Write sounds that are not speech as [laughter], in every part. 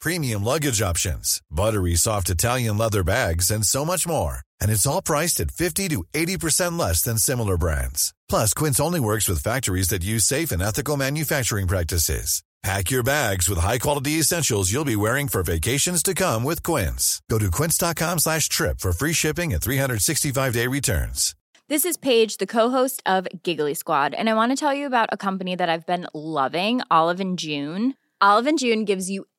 premium luggage options, buttery soft Italian leather bags, and so much more. And it's all priced at 50 to 80% less than similar brands. Plus, Quince only works with factories that use safe and ethical manufacturing practices. Pack your bags with high-quality essentials you'll be wearing for vacations to come with Quince. Go to quince.com slash trip for free shipping and 365-day returns. This is Paige, the co-host of Giggly Squad, and I want to tell you about a company that I've been loving, Olive and June. Olive and June gives you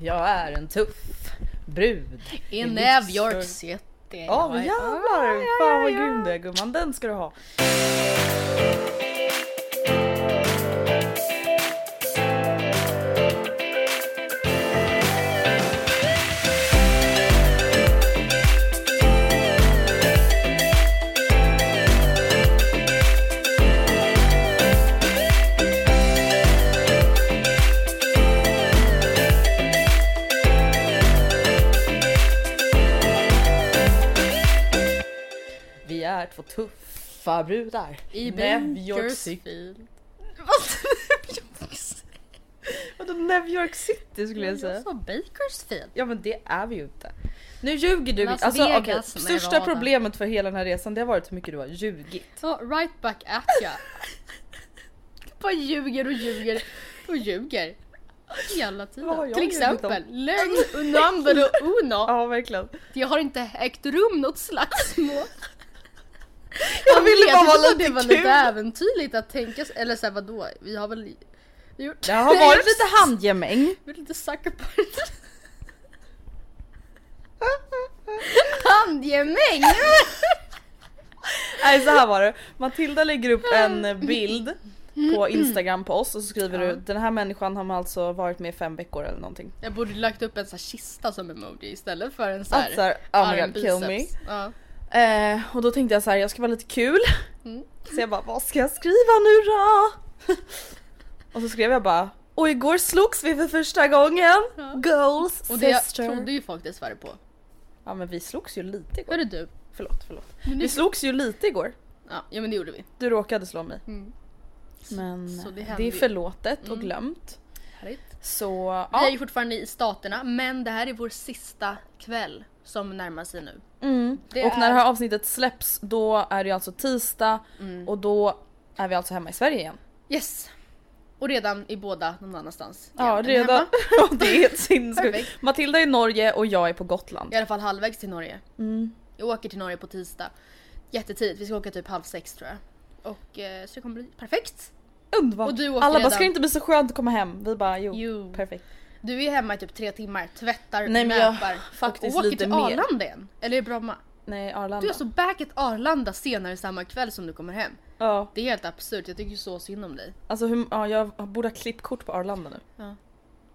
Jag är en tuff brud. I Min New York City. Ja men jävlar! Fan vad grym du är gumman, den ska du ha. Tuffa brudar. I New York City. Vadå New York City skulle jag Jag säga? sa Bakersfield. Ja men det är vi ju inte. Nu ljuger du. Las Alltså okej, Vegas, största Nevada. problemet för hela den här resan det har varit hur mycket du har ljugit. Så right back at ya. [laughs] Bara ljuger och ljuger och ljuger. Hela tiden. jag Till exempel lögn, [laughs] number och uno. Ja verkligen. Det har inte ägt rum något slagsmål. Jag ville bara vara det lite var kul. lite äventyrligt att tänka sig, eller såhär vadå? Vi har väl gjort... Det har varit [laughs] lite handgemäng. Vi är lite sucker punch. [laughs] Handgemäng! Nej så här var det. Matilda lägger upp en bild på instagram på oss och så skriver du den här människan har alltså varit med i fem veckor eller någonting. Jag borde lagt upp en sån här kista som emoji istället för en sån här, oh my god kill me. biceps. Ja. Eh, och då tänkte jag så här, jag ska vara lite kul. Mm. Så jag bara, vad ska jag skriva nu då? [laughs] och så skrev jag bara, och igår slogs vi för första gången. Goals Och det sister. trodde ju folk dessvärre på. Ja men vi slogs ju lite igår. Det du? Förlåt, förlåt. Men Vi det, slogs ju lite igår. ja, ja men det gjorde vi. Du råkade slå mig. Mm. Men Så det det, hände är ju. förlåtet och Mm. glömt. Härligt. Så Vi är ja. ju fortfarande i staterna men det här är vår sista kväll som närmar sig nu. Mm. Och när är- det här avsnittet släpps då är det alltså tisdag Mm. och då är vi alltså hemma i Sverige igen. Yes! Och redan i båda någon annanstans. Ja redan. [laughs] Ja, det är helt sinnessjukt. Matilda är i Norge och jag är på Gotland. I alla fall halvvägs till Norge. Mm. Jag åker till Norge på tisdag. Jättetidigt, vi ska åka typ halv sex tror jag. Och eh, så det kommer bli perfekt. Underbart. Och du åker Alla bara, redan- ska det inte bli så skönt att komma hem? Vi bara, jo. Jo. Perfekt. Du är hemma i typ tre timmar, tvättar, Nej, men jag- faktiskt och åker lite till mer. Arlanda igen. Eller Bromma. Nej, Arlanda. Du är alltså back at Arlanda senare samma kväll som du kommer hem. Ja, Det är helt absurt, jag tycker så synd om dig. alltså hur, ja, jag borde ha klippkort på Arlanda nu. Ja.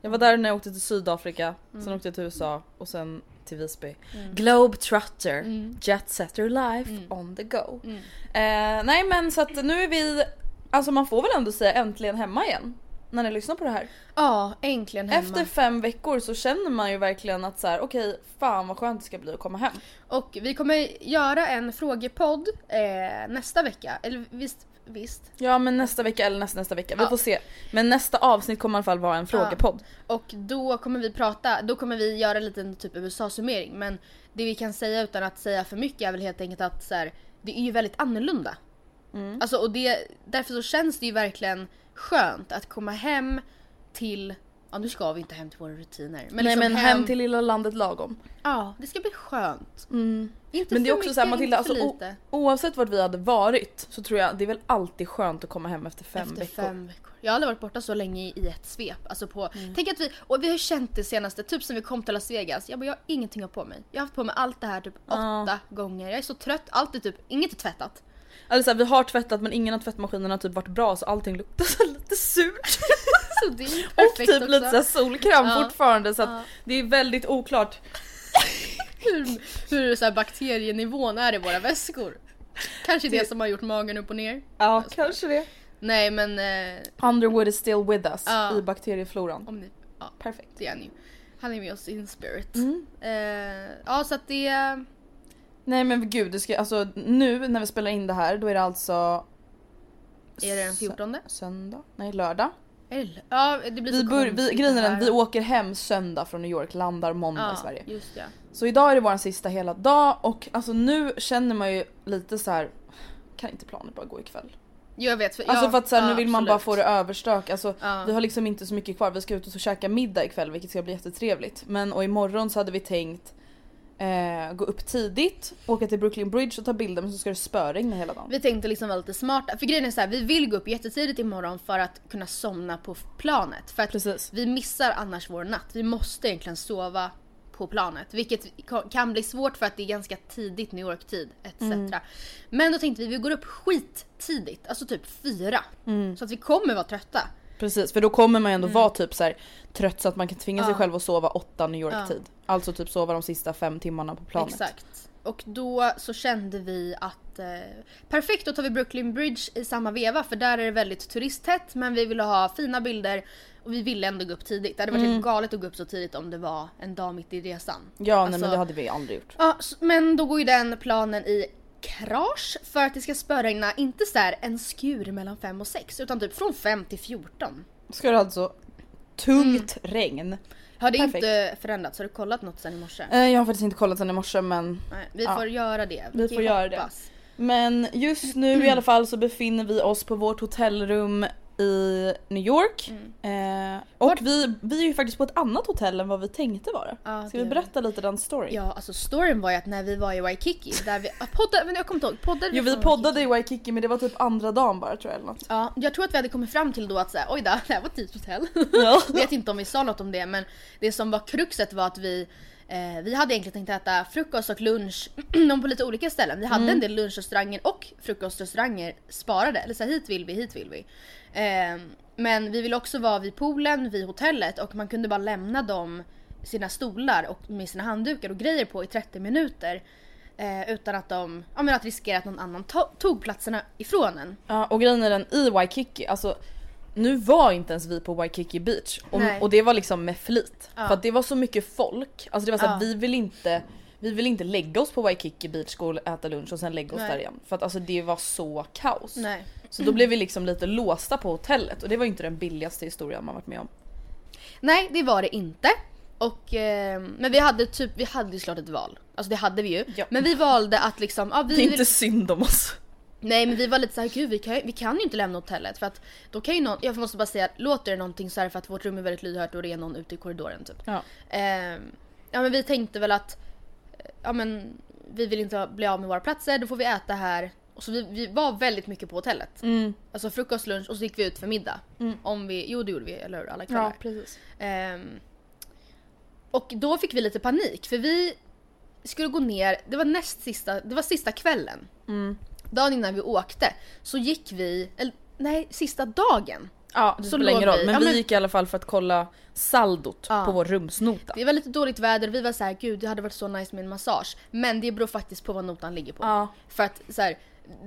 Jag var där när jag åkte till Sydafrika, Mm. sen åkte jag till USA och sen till Visby. Globetrotter, Mm. jet setter life Mm. on the go. Mm. Eh, nej men så att nu är vi, alltså man får väl ändå säga äntligen hemma igen. När ni lyssnar på det här. Ja, äntligen hemma. Efter fem veckor så känner man ju verkligen att så här: okej fan vad skönt det ska bli att komma hem. Och vi kommer göra en frågepodd eh, nästa vecka. Eller visst, visst. Ja men nästa vecka eller nästa nästa vecka, vi Ja. får se. Men nästa avsnitt kommer i alla fall vara en frågepodd. Och då kommer vi prata, då kommer vi göra en liten typ USA-summering. Men det vi kan säga utan att säga för mycket är väl helt enkelt att så här, det är ju väldigt annorlunda. Alltså och det, därför så känns det ju verkligen skönt att komma hem till, ja nu ska vi inte hem till våra rutiner. Men Nej liksom men hem till lilla landet lagom. Ja, det ska bli skönt. Inte Mm. Men det är också såhär Matilda, inte alltså, oavsett vart vi hade varit så tror jag det är väl alltid skönt att komma hem efter fem Efter veckor. fem veckor. Jag har aldrig varit borta så länge i ett svep. Alltså på, Mm. Tänk att vi, och vi har känt det senaste, typ sen vi kom till Las Vegas. Jag bara, jag har ingenting att ha på mig. Jag har haft på mig allt det här typ åtta gånger. Jag är så trött, allt är typ, inget är tvättat. Alltså såhär, vi har tvättat men ingen av tvättmaskinerna har typ varit bra så allting luktar så lite surt. [laughs] Så det är Och typ också. lite såhär solkräm Ja. fortfarande så att Ja. det är väldigt oklart. [laughs] hur, hur så här bakterienivån är i våra väskor. Kanske det som har gjort magen upp och ner. Ja kanske det. Nej men eh, Underwood is still with us Ja. i bakteriefloran. om ni, ja Perfekt. det är han ju. Han är med oss in spirit. Mm. Eh, ja så att det, Nej men gud, det ska, alltså, nu när vi spelar in det här då är det alltså är det den sö- 14? Söndag? Nej lördag. Eller? Ja det blir Vi så bör, vi, grejen är det den, vi åker hem söndag från New York, landar måndag i Sverige. just ja. Så idag är det vår sista hela dag och alltså nu känner man ju lite så här. kan inte planen bara gå ikväll? Jag vet. För, Alltså ja, för att så här, ja, nu vill man bara få absolut. det överstökat. Alltså, Ja. Vi har liksom inte så mycket kvar, vi ska ut och så käka middag ikväll vilket ska bli jättetrevligt. Men och imorgon så hade vi tänkt eh, gå upp tidigt, åka till Brooklyn Bridge och ta bilder men så ska det spöregna hela dagen. Vi tänkte liksom vara lite smarta. För grejen är så här, vi vill gå upp jättetidigt imorgon för att kunna somna på planet. För att Precis. vi missar annars vår natt. Vi måste egentligen sova på planet. Vilket kan bli svårt för att det är ganska tidigt New York-tid etc. Mm. Men då tänkte vi, vi går upp skittidigt. Alltså typ fyra. Mm. Så att vi kommer vara trötta. Precis för då kommer man ju ändå vara typ så här trött så att man kan tvinga sig Mm. Ja. själv att sova åtta New York Ja. Alltså typ sova de sista fem timmarna på planet. Exakt. Och då så kände vi att eh, perfekt då tar vi Brooklyn Bridge i samma veva för där är det väldigt turisttätt men vi ville ha fina bilder och vi ville ändå gå upp tidigt. Det hade varit helt galet att gå upp så tidigt om det var en dag mitt i resan. Ja nej Alltså- men det hade vi aldrig gjort. Ja, men då går ju den planen i krasch för att det ska spöregna inte så här en skur mellan 5 och 6 utan typ från 5 till 14. Ska det alltså tungt Mm. regn. Har det Perfekt. inte förändrats? Har du kollat något sen i morse? Eh, Jag har faktiskt inte kollat sen i morse men Nej, vi ja. får göra det. Vi kan får göra det. Men just nu i alla fall så befinner vi oss på vårt hotellrum i New York. Mm. Eh, och vi, vi är ju faktiskt på ett annat hotell än vad vi tänkte vara. Ja, Ska vi berätta lite den storyn? Ja, alltså storyn var ju att när vi var i Waikiki, där vi poddade, men jag kommer inte ihåg, poddade Jo vi poddade i Waikiki men det var typ andra dagen bara tror jag eller något. Ja, jag tror att vi hade kommit fram till då att säga, oj då, det här var ett dyrt hotell. Ja. [laughs] Vet inte om vi sa något om det men det som var kruxet var att vi eh, vi hade egentligen tänkt äta frukost och lunch [clears throat] de på lite olika ställen. Vi hade en del lunchrestauranger och frukostrestauranger sparade. Eller så här, hit vill vi, hit vill vi. Eh, men vi ville också vara vid poolen, vid hotellet och man kunde bara lämna dem sina stolar och med sina handdukar och grejer på i 30 minuter. Eh, utan att de, ja men att riskera att någon annan to- tog platserna ifrån en. Ja, och grejen är den i Waikiki, alltså nu var inte ens vi på Waikiki beach och, och det var liksom med flit. Ja. För att det var så mycket folk, alltså det var så Ja. vi vill inte vi vill inte lägga oss på Waikiki beach, gå och äta lunch och sen lägga oss Nej. där igen. För att alltså det var så kaos. Nej. Så då blev vi liksom lite låsta på hotellet och det var ju inte den billigaste historien man varit med om. Nej det var det inte. Och, eh, men vi hade typ, vi hade ju såklart ett val. Alltså det hade vi ju. Ja. Men vi valde att liksom, ja, vi Det är vill- inte synd om oss. Nej men vi var lite såhär, gud vi kan, vi kan ju inte lämna hotellet för att då kan ju någon, jag måste bara säga låter det någonting så är det för att vårt rum är väldigt lyhört och det är någon ute i korridoren typ. Ja. Eh, ja men vi tänkte väl att, eh, ja men vi vill inte bli av med våra platser, då får vi äta här. Och så vi, vi var väldigt mycket på hotellet. Mm. Alltså frukost, lunch och så gick vi ut för middag. Om vi, jo det gjorde vi, eller hur? Alla kvällar. ja precis. Ehm, och då fick vi lite panik för vi skulle gå ner, det var näst sista, det var sista kvällen. Mm. Dagen innan vi åkte så gick vi, eller nej sista dagen. Ja det Så spelar ingen roll vi- men ja, vi men- gick i alla fall för att kolla saldot Ja. på vår rumsnota. Det var lite dåligt väder, vi var så här: gud det hade varit så nice med en massage. Men det beror faktiskt på vad notan ligger på. Ja. För att så här,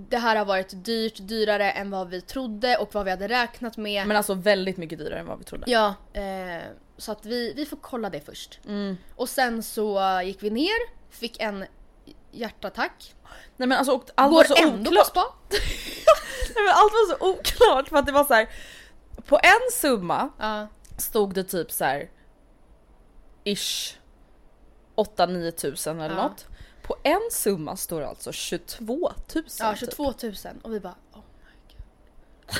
det här har varit dyrt, dyrare än vad vi trodde och vad vi hade räknat med. Men alltså väldigt mycket dyrare än vad vi trodde. Ja, eh, så att vi, vi får kolla det först. Mm. Och sen så gick vi ner, fick en hjärtattack. Nej men alltså och allt Går var så ändå på oklart. spa. [laughs] Nej, men allt var så oklart för att det var så här. På en summa Ja, stod det typ så här ish 8-9 tusen eller Ja. något. På en summa står det alltså 22 000. Ja typ. 22 000 och vi bara oh. [laughs]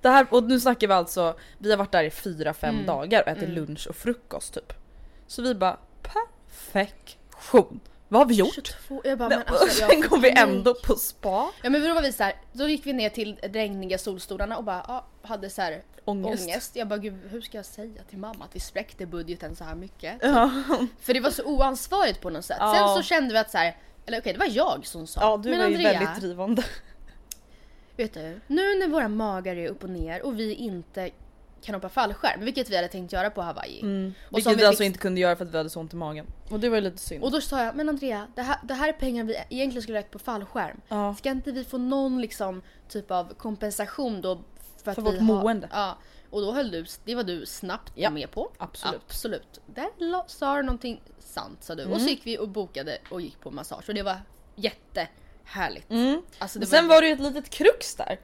Det här, och nu snackar vi alltså, vi har varit där i 4-5 Mm. dagar och ätit lunch och frukost typ. Så vi bara perfektion. Vad har vi gjort? 22, jag bara Men, alltså [laughs] och sen kom vi ändå på spa. Ja men då var vi så här, då gick vi ner till regniga solstolarna och bara ja, hade så här Ångest. ångest. Jag bara gud hur ska jag säga till mamma att vi spräckte budgeten så här mycket? Ja. För det var så oansvarigt på något sätt. Ja. Sen så kände vi att så här, eller okej det var jag som sa. ja, du men var ju Andrea, väldigt drivande. vet du, nu när våra magar är upp och ner och vi inte kan hoppa fallskärm, vilket vi hade tänkt göra på Hawaii. Mm. Och Vilket som vi alltså fick- inte kunde göra för att vi hade så ont i magen. Och det var ju lite synd. Och då sa jag, men Andrea, det här, det här är pengar vi egentligen skulle lagt på fallskärm. Ja. Ska inte vi få någon liksom typ av kompensation då? För, att För vi vårt har- mående. Ja. Och då höll du, det var du snabbt Ja, med på. absolut. Absolut. Där sa du någonting sant sa du. Och Mm. så gick vi och bokade och gick på massage och det var jättehärligt. Mm. Alltså, Men Sen var det ju ett litet krux där.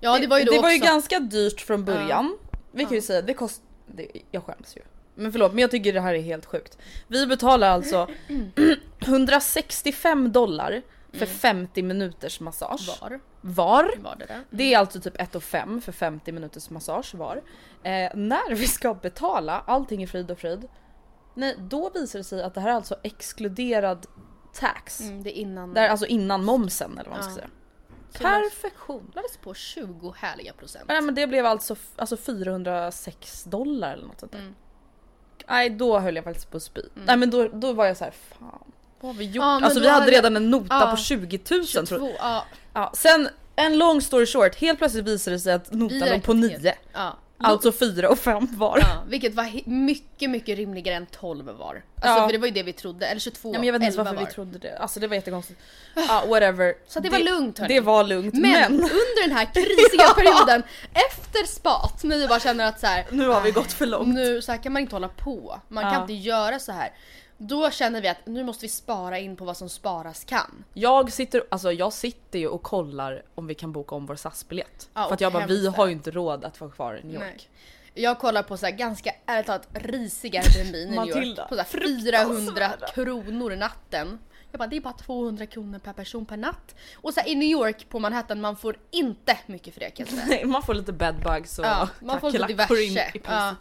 Ja det var ju det också. var ju ganska dyrt från början. Vi kan ju säga det kost... Det, jag skäms ju. Men förlåt men jag tycker det här är helt sjukt. Vi betalar alltså [clears throat] 165 dollar för 50 minuters massage. Var. Var. Var det det? Det är alltså typ 1 och 5 för 50 minuters massage var. Eh, när vi ska betala, allting är frid och frid. Nej, då visar det sig att det här är alltså exkluderad tax. Mm, det är innan. Det är alltså innan momsen eller vad man ska Ja. säga. Perfektion! lades på 20 härliga procent. Nej men det blev alltså, alltså 406 dollar eller något sånt där. Mm. Nej då höll jag faktiskt på att spy. Nej men då, då var jag så här: fan vad har vi gjort? Ja, alltså vi hade redan en nota Ja. på 20 000 tror 22, ja. ja, Sen en long story short, helt plötsligt visade det sig att notan låg på räknade 9. Ja. Alltså 4 och 5 var. Ja, vilket var mycket, mycket rimligare än 12 var. Alltså Ja. för det var ju det vi trodde, eller 22, Nej, men jag vet inte ens 11 varför var. vi trodde det. Alltså det var jättekonstigt. Ja whatever. Så det var lugnt, hörni. Det var lugnt Men, men, under den här [laughs] krisiga Ja. perioden efter spat, när vi bara känner att så här, nu har vi gått för långt. nu så här kan man inte hålla på. Man Ja. kan inte göra så här. Då känner vi att nu måste vi spara in på vad som sparas kan. Jag sitter, alltså jag sitter ju och kollar om vi kan boka om vår SAS-biljett. Ja, för att jag bara, vi har ju inte råd att vara kvar i New York. Nej. Jag kollar på så här ganska ärligt talat risiga Airbnb i New York. På så här 400 kronor natten. Jag bara det är bara 200 kronor per person per natt. Och så här, i New York på Manhattan man får inte mycket för det kan jag säga. [laughs] Nej, man får lite bedbugs och Ja, man får lite kackerlackor in diverse. i. Ja.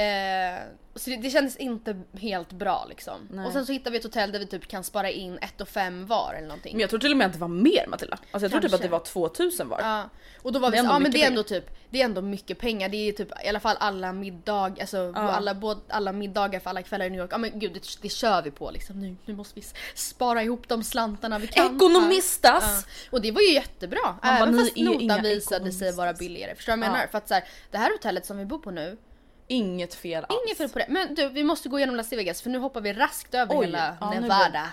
Eh, så det, det kändes inte helt bra liksom. Nej. Och sen så hittade vi ett hotell där vi typ kan spara in ett och fem var eller någonting. Men jag tror till och med att det var mer Matilda. Alltså jag tror typ att det var 2000 var. Ja. Och då var Det vi så, ja men det är ändå typ, det är ändå mycket pengar. Det är typ i alla fall alla middag, alltså alla, både, alla middagar för alla kvällar i New York. Ja men gud det, det kör vi på liksom. Nu, nu måste vi spara ihop de slantarna vi kan. Ekonomistas! Ja. Och det var ju jättebra. bara, Även ni fast notan visade sig vara billigare. Förstår du vad jag Ja. menar? För att så här, det här hotellet som vi bor på nu, Inget fel alls. inget fel på det. Men du vi måste gå igenom Las Vegas för nu hoppar vi raskt över Oj, hela ja, Nevada.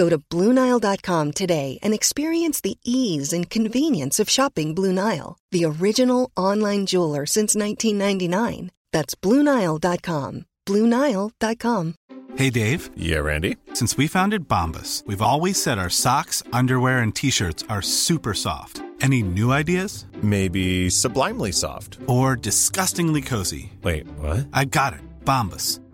Go to BlueNile.com today and experience the ease and convenience of shopping Blue Nile, the original online jeweler since 1999. That's BlueNile.com. BlueNile.com. Hey Dave, Yeah, Randy. since we founded Bombus, we've always said our socks, underwear, and t shirts are super soft. Any new ideas? Maybe sublimely soft. Or disgustingly cozy? Wait, what? I got it. Bombus.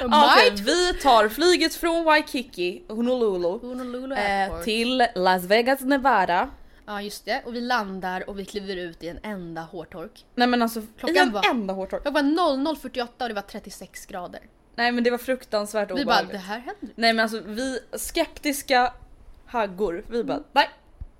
Ja, Okej, vi tar flyget från Waikiki, Honolulu, Honolulu eh, till Las Vegas, Nevada. Ja just det, och vi landar och vi kliver ut i en enda hårtork. Nej men alltså, Klockan i en var- enda hårtork. Jag var 00.48 och det var 36 grader. Nej men det var fruktansvärt Vi bara, obehagligt. det här händer Nej men alltså vi skeptiska haggor, vi bara nej.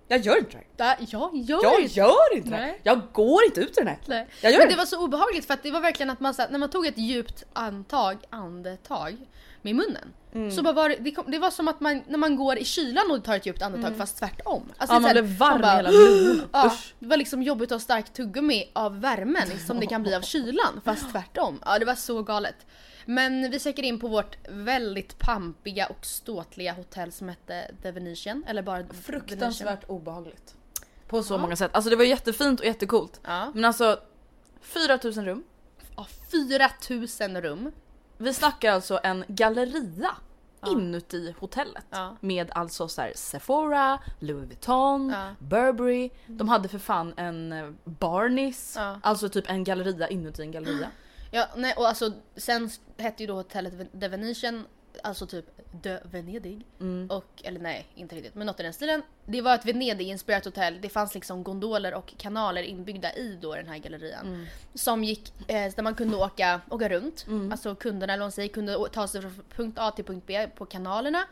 Jag gör inte det här. Jag gör Jag inte gör inte det här. Jag går inte ut ur den här. Nej. Jag gör Men det. det var så obehagligt för att det var verkligen att man så här, när man tog ett djupt antag, andetag med munnen. Mm. Så bara var det, det, kom, det var som att man när man går i kylan och tar ett djupt andetag fast tvärtom. Alltså, Mm. Ja, det är man så här, blev varm bara, i hela lungorna. Ja, Usch. det var liksom jobbigt att ha starkt tuggummi av värmen som det kan bli av kylan fast tvärtom. Ja det var så galet. Men vi checkade in på vårt väldigt pampiga och ståtliga hotell som hette The Venetian. Eller bara The Venetian. Fruktansvärt obehagligt. På så många sätt. Alltså det var jättefint och jättecoolt. Ja. Men alltså 4000 rum. Ja, 4000 rum. Vi snackar alltså en galleria inuti hotellet. Ja. Med alltså så här Sephora, Louis Vuitton, Ja. Burberry. De hade för fan en eh, Barneys. Ja. Alltså typ en galleria inuti en galleria. [gasps] Ja, nej, och alltså sen hette ju då hotellet The Venetian, alltså typ The Venedig. Och, eller nej, inte riktigt, men något i den stilen. Det var ett Venedig-inspirerat hotell. Det fanns liksom gondoler och kanaler inbyggda i då den här gallerian. Som gick, eh, där man kunde åka, åka runt. Alltså kunderna, eller vad man säger, kunde ta sig från punkt A till punkt B på kanalerna.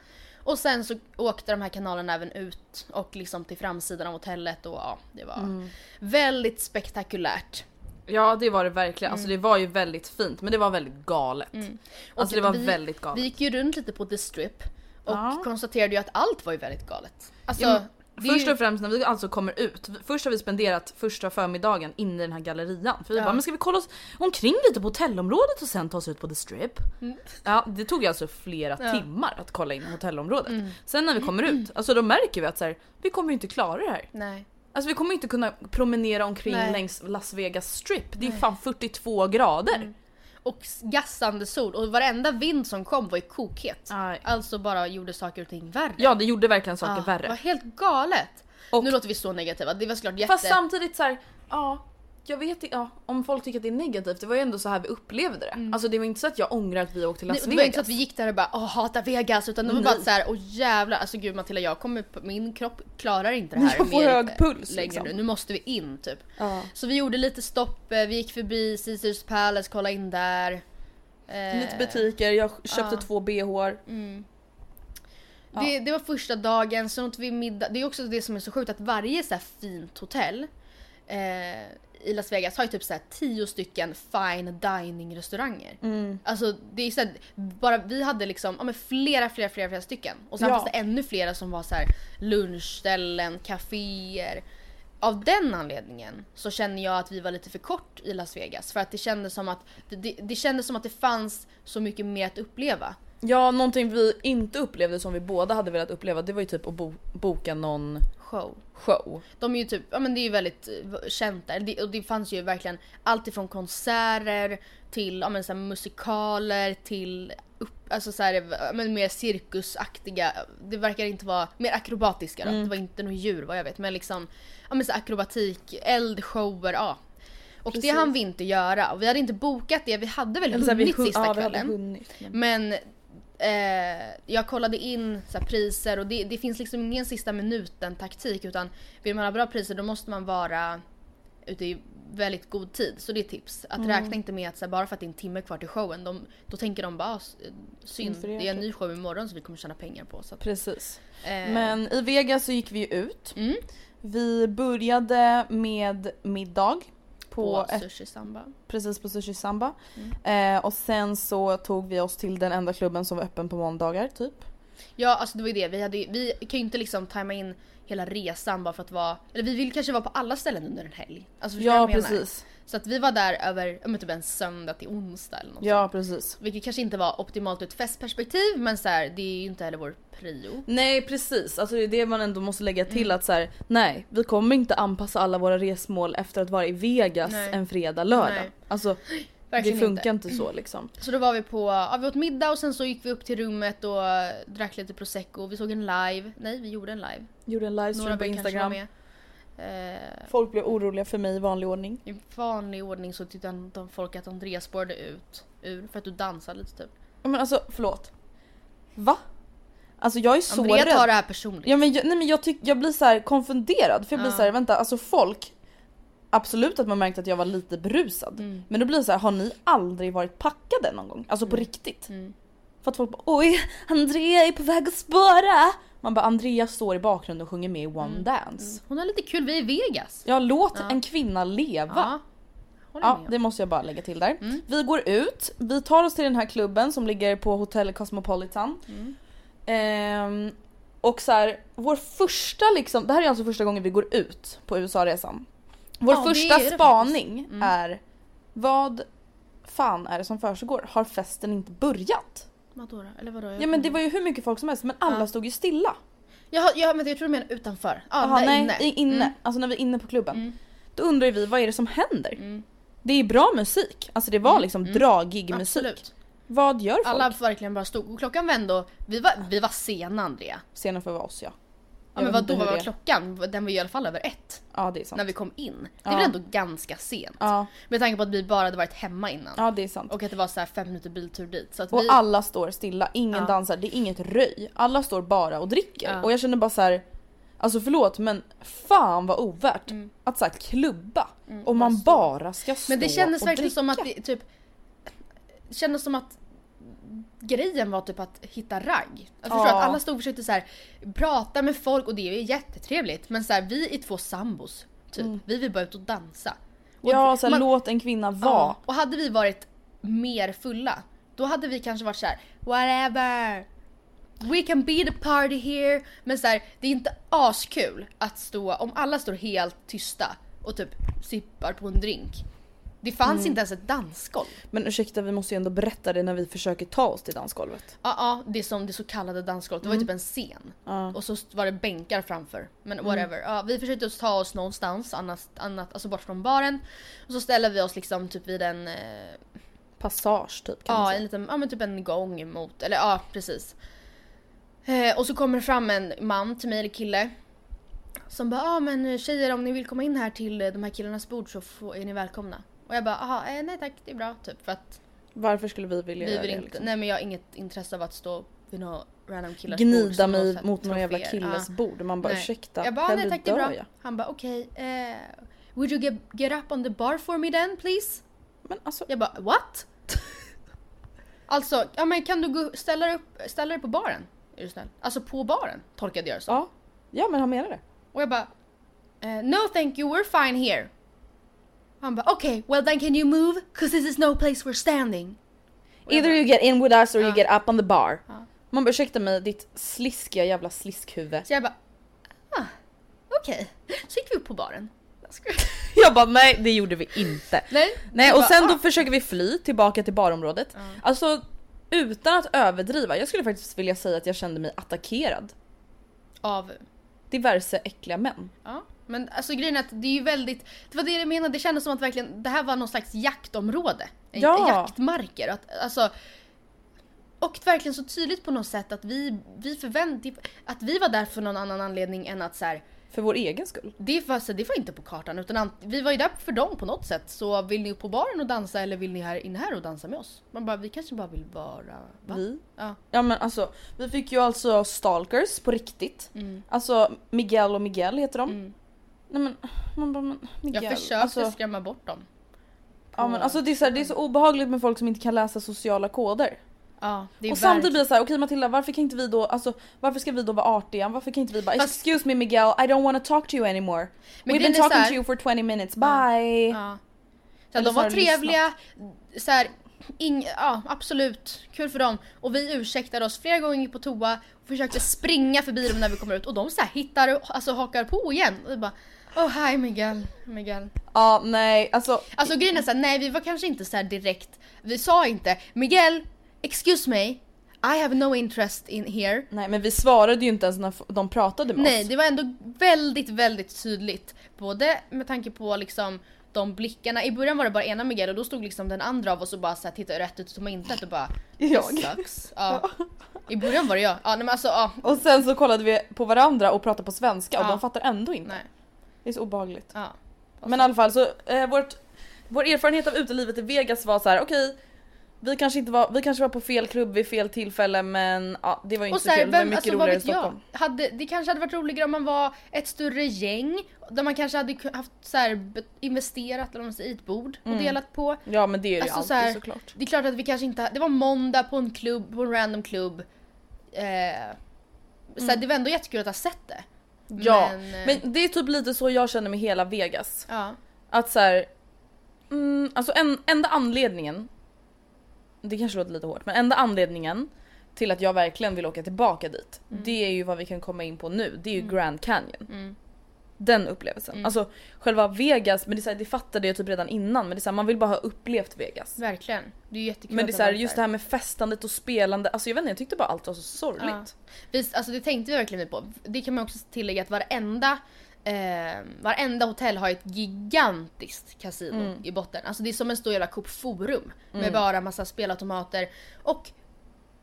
Och sen så åkte de här kanalerna även ut och liksom till framsidan av hotellet och ja, det var väldigt spektakulärt. Ja det var det verkligen. Alltså det var ju väldigt fint men det var väldigt galet. Alltså det var vi, väldigt galet. Vi gick ju runt lite på The Strip och Ja. konstaterade ju att allt var ju väldigt galet. Alltså, Ja, först ju- och främst när vi alltså kommer ut, först har vi spenderat första förmiddagen inne i den här gallerian. För vi Ja. bara, men ska vi kolla oss omkring lite på hotellområdet och sen ta oss ut på the strip? Ja, det tog alltså flera Mm. Ja. Mm. timmar att kolla in hotellområdet. Sen när vi kommer ut, alltså då märker vi att så här, vi kommer ju inte klara det här. Nej. Alltså vi kommer inte kunna promenera omkring Nej. längs Las Vegas strip. Det är fan 42 grader. Mm. Och gassande sol och varenda vind som kom var ju kokhet. Aj. Alltså bara gjorde saker och ting värre. Ja det gjorde verkligen saker Ja, Det var värre. helt galet. Och- Nu låter vi så negativa, det var såklart jätte... Fast samtidigt så här, ja. Jag vet inte, ja, om folk tycker att det är negativt, det var ju ändå så här vi upplevde det. Alltså det var inte så att jag ångrar att vi åkte till Las det var inte Vegas. så att vi gick där och bara åh hatar Vegas utan det var bara Nej. så här åh jävlar alltså gud Matilda jag kommer, min kropp klarar inte det här Jag får mer hög puls, längre liksom. nu, nu måste vi in typ. Ja. Så vi gjorde lite stopp, eh, vi gick förbi Caesars Palace, kollade in där. Eh, Lite butiker, jag köpte ja. två bhar. Det, det var första dagen, sen åt vi middag. Det är också det som är så sjukt att varje så här fint hotell eh, i Las Vegas har ju typ så här tio stycken fine dining restauranger. Alltså det är så här, bara vi hade liksom ja, men flera, flera, flera, flera stycken. Och sen Ja. fanns det ännu flera som var så här lunchställen, kaféer. Av den anledningen så känner jag att vi var lite för kort i Las Vegas. För att det kändes som att det, det, det, kändes som att det fanns så mycket mer att uppleva. Ja, någonting vi inte upplevde som vi båda hade velat uppleva det var ju typ att bo- boka någon Show. show. De är ju typ, ja men det är ju väldigt eh, känt där. Det, och det fanns ju verkligen allt ifrån konserter till ja men så musikaler till upp, alltså så här, men mer cirkusaktiga. Det verkar inte vara, mer akrobatiska då. Det var inte något djur vad jag vet men liksom ja men så akrobatik, eldshower, ja. Och Precis. det hann vi inte göra och vi hade inte bokat det, vi hade väl Eller så här, vi hunnit sista ja, kvällen. hunnit. Men eh, jag kollade in så här, priser och det, det finns liksom ingen sista minuten taktik utan vill man ha bra priser då måste man vara ute i väldigt god tid. Så det är tips. Att räkna inte med att så här, bara för att det är en timme kvar till showen, de, då tänker de bara "Ah, s- synd, det är en typ." ny show imorgon som vi kommer tjäna pengar på. Så att, Precis. eh, Men i Vegas så gick vi ju ut. Mm. Vi började med middag. På, på ett, Sushi Samba. precis på Sushi Samba. Mm. Eh, och sen så tog vi oss till den enda klubben som var öppen på måndagar typ. Ja alltså det var ju det, vi, hade, vi kan ju inte liksom tajma in hela resan bara för att vara, eller vi vill kanske vara på alla ställen under en helg. Alltså förstår Ja precis. Så att vi var där över, men typ en söndag till onsdag eller något Ja sånt. precis. Vilket kanske inte var optimalt ur ett festperspektiv men så här, det är ju inte heller vår prio. Nej precis, alltså det är det man ändå måste lägga till att så här, nej vi kommer inte anpassa alla våra resmål efter att vara i Vegas Nej. en fredag, lördag. Nej. Alltså Verkligen det funkar inte. så liksom. Så då var vi på, ja, vi åt middag och sen så gick vi upp till rummet och drack lite prosecco. Vi såg en live, nej vi gjorde en live. Gjorde en livestream på Instagram. Eh, Folk blev oroliga för mig i vanlig ordning. I vanlig ordning så tyckte folk att Andreas spårade ut ur för att du dansade lite typ. Men alltså förlåt. Va? Alltså jag är så Andrea rädd. tar det här personligt. Ja men jag, nej men jag, tyck, jag blir så här konfunderad för jag blir Ja. så här, vänta alltså folk Absolut att man märkte att jag var lite berusad. Mm. Men då blir det så här, har ni aldrig varit packade någon gång? Alltså på riktigt? Mm. För att folk bara oj, Andrea är på väg att spåra. Man bara Andrea står i bakgrunden och sjunger med i One Dance. Hon har lite kul, vi är i Vegas. Ja låt Ja. en kvinna leva. Ja. Ja, det måste jag bara lägga till där. Mm. Vi går ut, vi tar oss till den här klubben som ligger på Hotel Cosmopolitan. Mm. Ehm, och så här, vår första liksom, det här är alltså första gången vi går ut på USA-resan. Vår Ja, första är spaning. Mm. är vad fan är det som försiggår? Har festen inte börjat? Vadå då? Eller vadå? Ja men det var ju hur mycket folk som helst men alla Ja. stod ju stilla. Jaha, ja, men jag tror du menar utanför. Ja, Jaha, där nej, inne. inne. Mm. Alltså när vi är inne på klubben. Mm. Då undrar vi vad är det som händer? Mm. Det är bra musik, alltså det var liksom dragig musik. Absolut. Vad gör folk? Alla verkligen bara stod och klockan vände och vi var, vi var sena Andrea. Scenen för oss ja. Ja, men vadå, vad var det klockan? Den var ju i alla fall över ett. Ja det är sant. När vi kom in. Det Ja. är väl ändå ganska sent. Ja, Med tanke på att vi bara hade varit hemma innan. ja det är sant. Och att det var så här fem minuter biltur dit. Så att Och vi... alla står stilla, ingen Ja. dansar, det är inget röj. Alla står bara och dricker. Ja. Och jag känner bara så här. Alltså förlåt men fan vad ovärt att så här klubba och man bara ska stå Mm. Men det kändes och verkligen dricka. som att vi typ... Det kändes som att grejen var typ att hitta ragg. Jag förstår Ja. att alla stod och försökte så här, prata med folk och det är jättetrevligt. Men så här, vi är två sambos. Typ. Vi vill bara ut och dansa. Och Mm. Ja så här, man- låt en kvinna vara. Och hade vi varit mer fulla, då hade vi kanske varit så här: whatever. We can be the party here. Men så här, det är inte askul att stå, om alla står helt tysta och typ sippar på en drink. Det fanns Mm. inte ens ett dansgolv. Men ursäkta vi måste ju ändå berätta det när vi försöker ta oss till dansgolvet. Ja, ja, det som det så kallade dansgolvet. Det var ju typ en scen. Mm. Mm. Och så var det bänkar framför. Men whatever. Ja, vi försökte ta oss någonstans annat, annat, alltså bort från baren. Och så ställde vi oss liksom typ vid en eh, Passage typ kan man Ja, säga. en liten, ja men typ en gång mot, eller ja precis. Eh, och så kommer det fram en man till mig, eller kille. Som bara, ah, men tjejer om ni vill komma in här till de här killarnas bord så är ni välkomna. Och jag bara, aha, eh, nej tack det är bra typ för att Varför skulle vi vilja vi göra vill det? inte, Liksom? nej men jag har inget intresse av att stå vid några random killars bord Gnida som någon mig så här mot någon jävla troféer. killes bord. Man bara Nej. ursäkta, Jag bara, hellre nej tack det är dör bra. jag. Han bara, okej, eh, would you get, get up on the bar for me then please? Men alltså, Jag bara what? [laughs] alltså, ja men kan du gå, ställa, dig upp, ställa dig på baren? Är du snäll? Alltså på baren tolkade jag det som. ja. Ja men han menar det. Och jag bara eh, no thank you we're fine here. Han bara okej okay, well then can you move? Cause this is no place we're standing. Either you get in with us or you Ja. get up on the bar. Ja. Man bara ursäkta mig ditt sliskiga jävla sliskhuvud. Så jag bara ah, okej. Så gick vi upp på baren. Jag [laughs] bara nej det gjorde vi inte. Nej, Nej och bara, sen ah. då försöker vi fly tillbaka till barområdet. Alltså utan att överdriva, jag skulle faktiskt vilja säga att jag kände mig attackerad. Av Diverse äckliga män. Ja, men alltså grejen är att det är ju väldigt, det var det jag menade, det kändes som att verkligen det här var någon slags jaktområde. Ja. Jaktmarker. Att, alltså, och verkligen så tydligt på något sätt att vi, vi förväntade, att vi var där för någon annan anledning än att så här, För vår egen skull. det var, så det var inte på kartan utan vi var ju där för dem på något sätt. Så vill ni upp på baren och dansa eller vill ni här inne här och dansa med oss? Man bara, vi kanske bara vill vara... Va? Vi. Ja. Ja men alltså, vi fick ju alltså stalkers på riktigt. Mm. Alltså Miguel och Miguel heter de. Mm. Nej men, man bara men Miguel. Jag försökte alltså, skrämma bort dem. ja, men, alltså det, är så här, det är så obehagligt med folk som inte kan läsa sociala koder. Ja, det är Och samtidigt blir det såhär, okej Matilda varför kan inte vi då, alltså varför ska vi då vara artiga? Varför kan inte vi bara Fast- excuse me Miguel I don't wanna talk to you anymore. Men We've been talking här- to you for 20 minutes, bye. Ja. Så Eller de var trevliga, så här, ing, ja absolut, kul för dem. Och vi ursäktade oss flera gånger på toa och försökte springa förbi dem när vi kommer ut och de så här hittar, alltså hakar på igen. Och vi bara Oh hi Miguel, Miguel. Ja nej alltså. Alltså grejen är såhär, nej vi var kanske inte så här direkt, vi sa inte Miguel, excuse me, I have no interest in here. Nej men vi svarade ju inte ens när de pratade med Nej, oss. det var ändå väldigt, väldigt tydligt. Både med tanke på liksom de blickarna. I början var det bara ena Miguel och då stod liksom den andra av oss och bara så här, tittade rätt ut och tog intet och bara [laughs] Jag. "This sucks. Ja. I början var det jag. Ja, nej, men alltså, ja. Och sen så kollade vi på varandra och pratade på svenska och Ja. de fattar ändå inte. Nej. Det är så obehagligt. Ja. Men i alla fall så, eh, vårt, vår erfarenhet av utelivet i Vegas var så här: okej vi kanske inte var, vi kanske var på fel klubb vid fel tillfälle men ja, det var inte Och så, så här, kul, det var vem, mycket alltså, roligare i vet jag? Stockholm. Hade, det kanske hade varit roligare om man var ett större gäng. Där man kanske hade haft så här, investerat eller säger, i ett bord och delat på. Ja men det är det ju Alltså, alltid så här, såklart. Det är klart att vi kanske inte, det var måndag på en klubb, på en random klubb. Eh, så här, det var ändå jättekul att ha sett det. Ja, men, eh, men det är typ lite så jag känner med hela Vegas. Ja. Att så här, mm, alltså en, enda anledningen, det kanske låter lite hårt, men enda anledningen till att jag verkligen vill åka tillbaka dit, Mm. det är ju vad vi kan komma in på nu, det är ju Grand Canyon. Den upplevelsen. Mm. Alltså själva Vegas, men det, är så här, det fattade jag typ redan innan, men det är så här, man vill bara ha upplevt Vegas. Verkligen. Det är jättekul Men det är så här, just det här med festandet och spelande, alltså jag vet inte, jag tyckte bara allt var så sorgligt. Ja. Vi, alltså det tänkte vi verkligen på. Det kan man också tillägga att varenda, eh, varenda hotell har ett gigantiskt kasino Mm. i botten. Alltså det är som en stor jävla Coop Forum med bara massa spelautomater och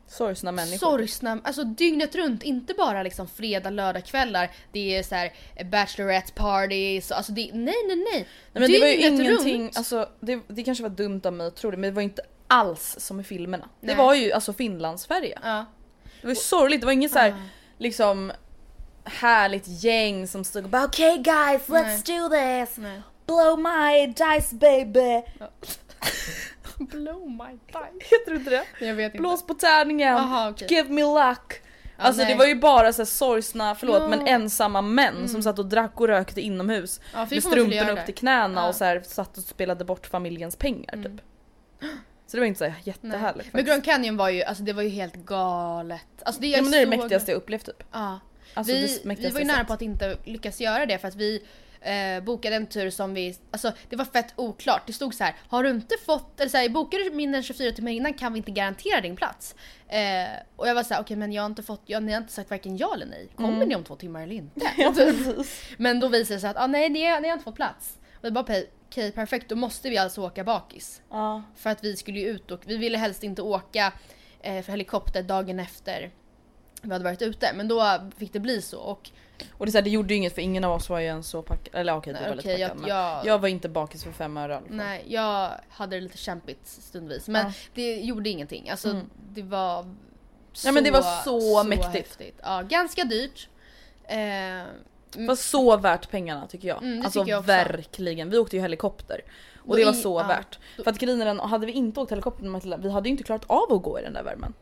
Sorgsna människor. sorgsna, alltså dygnet runt, inte bara liksom fredag, lördag kvällar. Det är så här bachelorette parties, alltså det, nej nej nej. Nej, men det var ju ingenting, runt. alltså det, det kanske var dumt av mig att tro det men det var inte alls som i filmerna. Det Nej. var ju alltså Finlandsfärja. Ja. Det var ju sorgligt, det var inget så här Ah. liksom härligt gäng som stod och bara okej guys let's do this! Nej. Blow my dice baby! [laughs] [laughs] Blow my dice. Heter det inte det? Jag vet inte. Blås på tärningen, Aha, okej. give me luck! Alltså det nej. var ju bara så här sorgsna, förlåt Ja. men ensamma män som satt och drack och rökte inomhus. Ja, det med strumporna upp till knäna Ja. och så här, satt och spelade bort familjens pengar typ. [gasps] Så det var inte så här jättehärligt Men. Grand Canyon var ju, alltså det var ju helt galet. Alltså det, jag Ja, men det är det mäktigaste jag upplevt typ. Ja. Alltså, vi, det vi var ju nära på att inte lyckas göra det för att vi eh, bokade en tur som vi, alltså det var fett oklart. Det stod så här: har du inte fått, eller så här, bokar du mindre än 24 timmar innan kan vi inte garantera din plats. Eh, och jag var så här: okej men jag har inte fått, jag, ni har inte sagt varken ja eller nej. Kommer Mm. ni om två timmar eller inte? [laughs] Ja, precis. men då visade det sig att ah, nej ni, har- ni har inte fått plats. Och vi bara okej okay, perfekt då måste vi alltså åka bakis. Ja. För att vi skulle ju ut och vi ville helst inte åka eh, för helikopter dagen efter vi hade varit ute. Men då fick det bli så. Och Och det, är så här, det gjorde ju inget för ingen av oss var ju ens så packad. Eller okej, du Nej, var lite okej, jag- packad. men jag- jag var inte bakis för fem öre fall. nej, jag hade det lite kämpigt stundvis. Men Ja. det gjorde ingenting. Alltså Mm. det var så, Ja, men det var så mäktigt. häftigt. Ja, ganska dyrt. Eh, Det var så värt pengarna tycker jag. Mm, alltså tycker jag verkligen. Vi åkte ju helikopter. Och Då det var i- så ja. värt. För att grejen hade vi inte åkt helikopter vi hade ju inte klarat av att gå i den där värmen.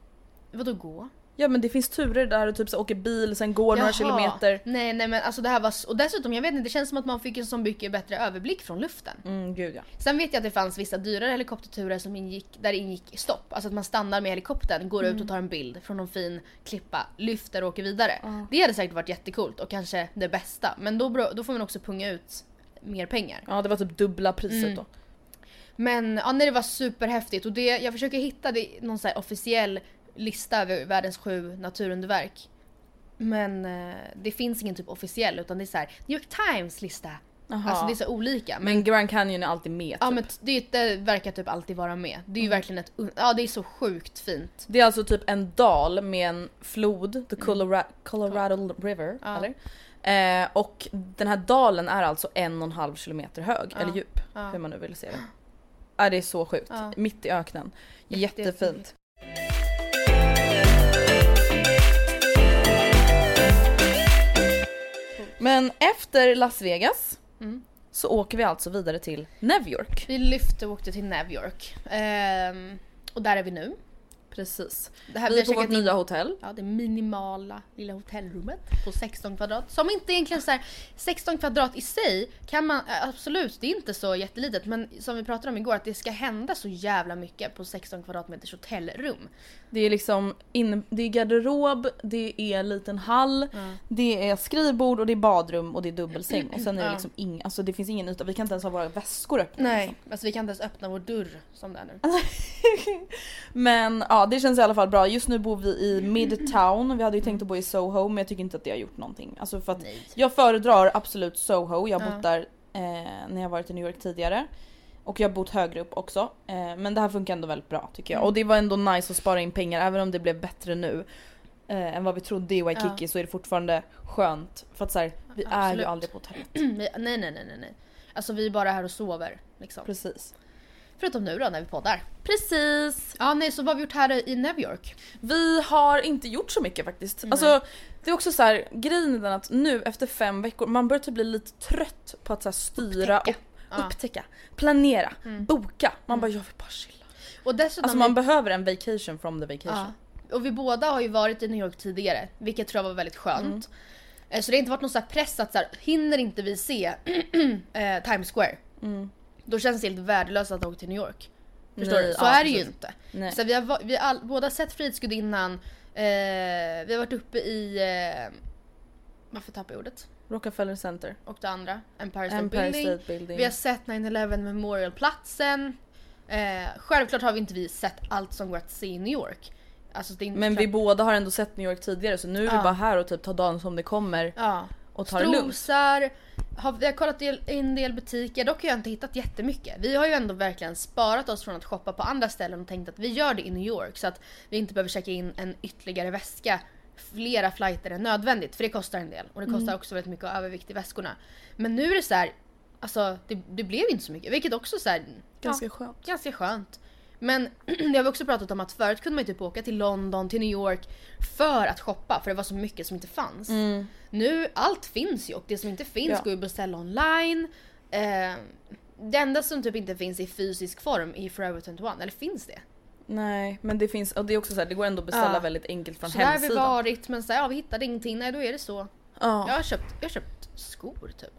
vadå gå? Ja men det finns turer där du typ så åker bil, sen går några Jaha. kilometer. Nej nej men alltså det här var och dessutom jag vet inte det känns som att man fick en så mycket bättre överblick från luften. Mm gud ja. Sen vet jag att det fanns vissa dyrare helikopterturer som ingick, där det ingick stopp. Alltså att man stannar med helikoptern, går Mm. ut och tar en bild från någon fin klippa, lyfter och åker vidare. Det hade säkert varit jättekult och kanske det bästa. Men då, då får man också punga ut mer pengar. Ja det var typ dubbla priset Mm. då. Men ja, nej, det var superhäftigt och det, jag försöker hitta det, någon så officiell lista över världens sju naturunderverk. Men eh, det finns ingen typ officiell utan det är så här New York Times lista. Jaha. Alltså det är så olika. Men, Men Grand Canyon är alltid med ja, typ. men det, det verkar typ alltid vara med. Det är ju Mm. verkligen ett, ja det är så sjukt fint. Det är alltså typ en dal med en flod, the Colora- Colorado River. Mm. Ja. Eller? Eh, och den här dalen är alltså en och en halv kilometer hög, eller djup. Ja. Hur man nu vill se det. Ja, det är så sjukt. Ja. Mitt i öknen. Jätte- Jättefint. Men efter Las Vegas Mm. så åker vi alltså vidare till New York. Vi lyfte och åkte till New York. Ehm, och där är vi nu. Precis. Det här, Vi är på vårt in- nya hotell. Ja, det minimala lilla hotellrummet på 16 kvadrat. Som inte egentligen så här, 16 kvadrat i sig kan man absolut, det är inte så jättelitet men som vi pratade om igår att det ska hända så jävla mycket på 16 kvadratmeters hotellrum. Det är liksom in, det är garderob, det är en liten hall, det är skrivbord och det är badrum och det är dubbelsäng. Och sen är det liksom ing, alltså det finns ingen yta, vi kan inte ens ha våra väskor öppna. Nej, alltså vi kan inte ens öppna vår dörr som det är nu. [laughs] Men ja det känns i alla fall bra. Just nu bor vi i Midtown. Vi hade ju tänkt att bo i Soho men jag tycker inte att det har gjort någonting. Alltså för att Nej. jag föredrar absolut Soho. Jag har bott där eh, när jag varit i New York tidigare. Och jag har bott högre upp också. Eh, men det här funkar ändå väldigt bra tycker jag. Mm. Och det var ändå nice att spara in pengar även om det blev bättre nu. Eh, än vad vi trodde i Waikiki Ja. så är det fortfarande skönt. För att så här, vi är ju Absolut. aldrig på hotellet. [clears throat] Nej, nej, nej, nej. Alltså vi är bara här och sover. Liksom. Precis. Förutom nu då när vi poddar. Precis! Ja, nej, så vad har vi gjort här i New York? Vi har inte gjort så mycket faktiskt. Alltså, det är också så här, grejen är den att nu efter fem veckor, man börjar typ bli lite trött på att så här, styra Upptäcka. och Ja. upptäcka, planera, boka. Man bara jag vill bara chilla. Och dessutom... Alltså man behöver en vacation from the vacation. Ja. Och vi båda har ju varit i New York tidigare, vilket tror jag var väldigt skönt. Eh, Så det har inte varit någon så press att så här, hinner inte vi se [clears throat] eh, Times Square, då känns det helt värdelöst att åka till New York. Förstår Nej, du? Så ja, är det ju inte. Nej. Så vi har, vi har all, båda sett Frihetsgudinnan, eh, vi har varit uppe i... Eh, varför tappar jag ordet? Rockefeller Center. Och det andra, Empire State, Empire Building. State Building. Vi har sett 9-11 Memorialplatsen. Eh, självklart har vi inte vi sett allt som går att se i New York. Alltså Men vi klart- båda har ändå sett New York tidigare så nu är vi Ja. bara här och typ tar dagen som det kommer Ja. Och tar. Strosar, har, vi har kollat i en del butiker, dock har jag inte hittat jättemycket. Vi har ju ändå verkligen sparat oss från att shoppa på andra ställen och tänkt att vi gör det i New York så att vi inte behöver checka in en ytterligare väska flera flighter än nödvändigt för det kostar en del och det kostar också väldigt mycket övervikt i väskorna. Men nu är det så här, alltså det, det blev inte så mycket vilket också så här, Ganska ja, skönt. ganska skönt. Men [clears throat] det har vi också pratat om att förut kunde man ju typ åka till London, till New York för att shoppa för det var så mycket som inte fanns. Nu, allt finns ju och det som inte finns Ja. går ju att beställa online. Eh, det enda som typ inte finns i fysisk form är Forever 21, eller finns det? Nej men det finns, och det är också så här, det går ändå att beställa Ja. väldigt enkelt från Så där har vi hemsidan. varit men så här, ja, vi hittade ingenting, nej då är det så. Ja. Jag har köpt, jag har köpt skor typ.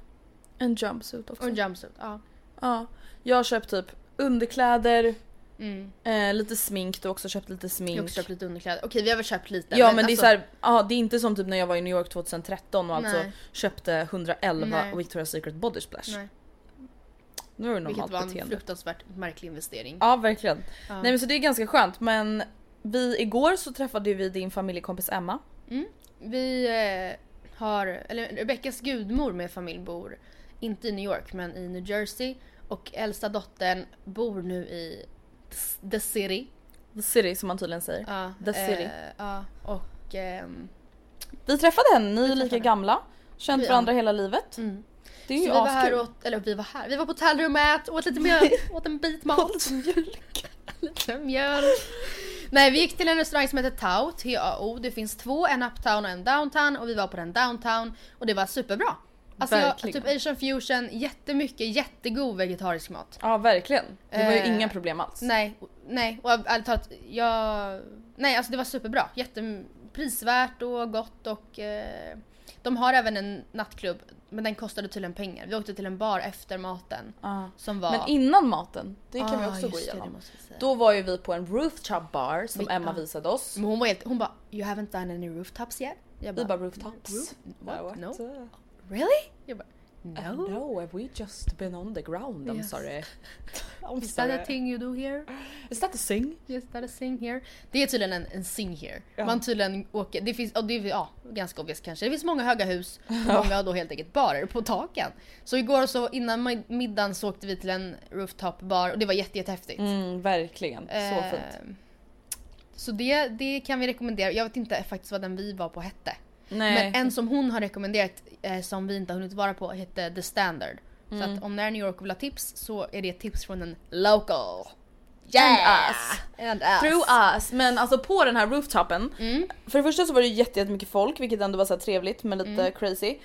En jumpsuit också. Och en jumpsuit. Ja. Ja. Jag har köpt typ underkläder, Mm. eh, lite smink, du har också köpt lite smink. Jag har också köpt lite underkläder. Okej vi har väl köpt lite. Ja men, det är alltså- så här, ja, det är inte som typ när jag var i New York 2013 och alltså Nej. köpte 111 Nej. Victoria's Secret Body Splash. Nej, Nu är det vilket normalt var en beteende. fruktansvärt märklig investering. Ja verkligen. Ja. Nej men så det är ganska skönt men vi igår så träffade vi din familjekompis Emma. Vi eh, har, eller Rebeckas gudmor med familj bor inte i New York men i New Jersey och äldsta dottern bor nu i the city. The City som man tydligen säger. Ja, The city. Eh, ja, och ehm, Vi träffade henne, ni är lika gamla. Känt varandra hela livet. mm. Det är så ju vi var här åt, eller vi var här, vi var på hotellrummet, åt lite mjöl, [laughs] åt en bit mat. [laughs] lite mjöl. Nej vi gick till en restaurang som heter Tao, T-A-O. Det finns två, en uptown och en downtown och vi var på den downtown och det var superbra. Alltså jag, typ asian fusion, jättemycket jättegod vegetarisk mat. Ja verkligen. Det var ju Eh, inga problem alls. Nej, nej och ärligt talat, jag... Nej alltså det var superbra. Jätteprisvärt och gott och eh, de har även en nattklubb men den kostade tydligen pengar. Vi åkte till en bar efter maten Ja. som var... Men innan maten, det kan vi Ah, också just gå igenom. det vi. Då var ju vi på en rooftop bar som Vi- Emma ja. visade oss. Men hon var helt, hon bara “You haven't done any rooftops yet?” Jag Vi bara rooftops. "Roof- Bara, What? No? Uh, Really? Jag bara No. “No? no, have we just been on the ground? I'm Yes. sorry. [laughs] I'm Is that a thing you do here? Is that a sing? Is that a sing here?” Det är tydligen en, en sing here. Ja. Man tydligen åker, det finns, och det är ja, ganska obvious kanske. Det finns många höga hus och många har då helt enkelt barer på taken. Så igår så innan mid- middagen så åkte vi till en rooftop bar och det var jätte, jättehäftigt. Mm, verkligen. Så Eh, fint. Så det, det kan vi rekommendera. Jag vet inte faktiskt vad den vi var på hette. Nej. Men en som hon har rekommenderat eh, som vi inte har hunnit vara på hette The Standard. Så Mm. att om ni är New York och vill ha tips så är det ett tips från en local. And us. And us. Through us. Men alltså på den här rooftopen. Mm. För det första så var det jätte- jättemycket folk vilket ändå var så trevligt men lite Mm. crazy.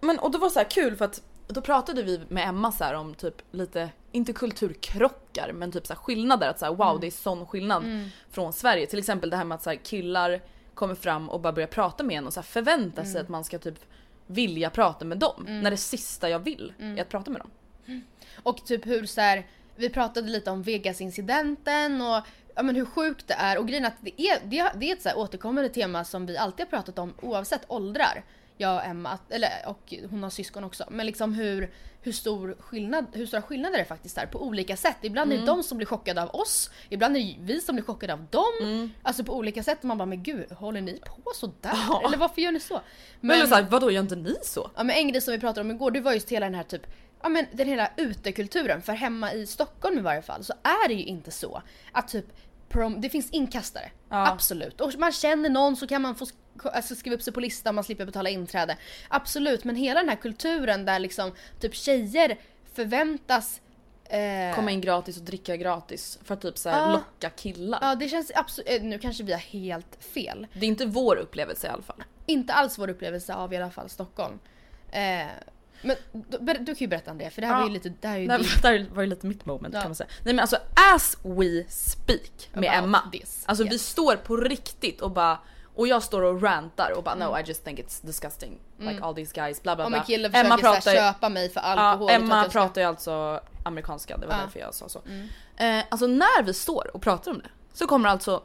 Men och det var så här kul för att då pratade vi med Emma så om typ lite, inte kulturkrockar men typ så skillnader. Att så här, wow det är sån skillnad från Sverige. Till exempel det här med att så här, killar kommer fram och bara börjar prata med en och så förväntar sig att man ska typ vilja prata med dem. När det sista jag vill är att prata med dem. Och typ hur så här, vi pratade lite om Vegas-incidenten och ja, men hur sjukt det är. Och grejen att det är, det är, det är ett så återkommande tema som vi alltid har pratat om oavsett åldrar. Jag och Emma, eller, och hon har syskon också. Men liksom hur, hur, stor skillnad, hur stora skillnader det faktiskt är på olika sätt. Ibland är det de som blir chockade av oss, ibland är det vi som blir chockade av dem. Alltså på olika sätt. Man bara men gud, håller ni på sådär? Ja. Eller varför gör ni så? Men, Eller så här, vadå gör inte ni så? Ja men en grej som vi pratade om igår det var just hela den här typ Ja men den hela utekulturen, för hemma i Stockholm i varje fall så är det ju inte så att typ prom, det finns inkastare. Ja. Absolut. Och man känner någon så kan man få alltså, skriva upp sig på listan, man slipper betala inträde. Absolut, men hela den här kulturen där liksom typ tjejer förväntas eh, Komma in gratis och dricka gratis för att typ så här, Ja. locka killar. Ja det känns absolut, nu kanske vi har helt fel. Det är inte vår upplevelse i alla fall. Inte alls vår upplevelse av i alla fall Stockholm. Eh, men du, du kan ju berätta om det för det här Ja. var ju lite, det här är ju Nej, din- där var det lite mitt moment Ja. kan man säga. Nej men alltså as we speak med About Emma. this, Alltså vi yes. står på riktigt och bara och jag står och rantar och bara Mm. no I just think it's disgusting. Like all these guys bla bla Om bla. en kille försöker pratar, köpa mig för alkohol. Ja, Emma ska- pratar ju alltså amerikanska, det var Ja. Mm. därför jag sa så. Eh, alltså när vi står och pratar om det så kommer alltså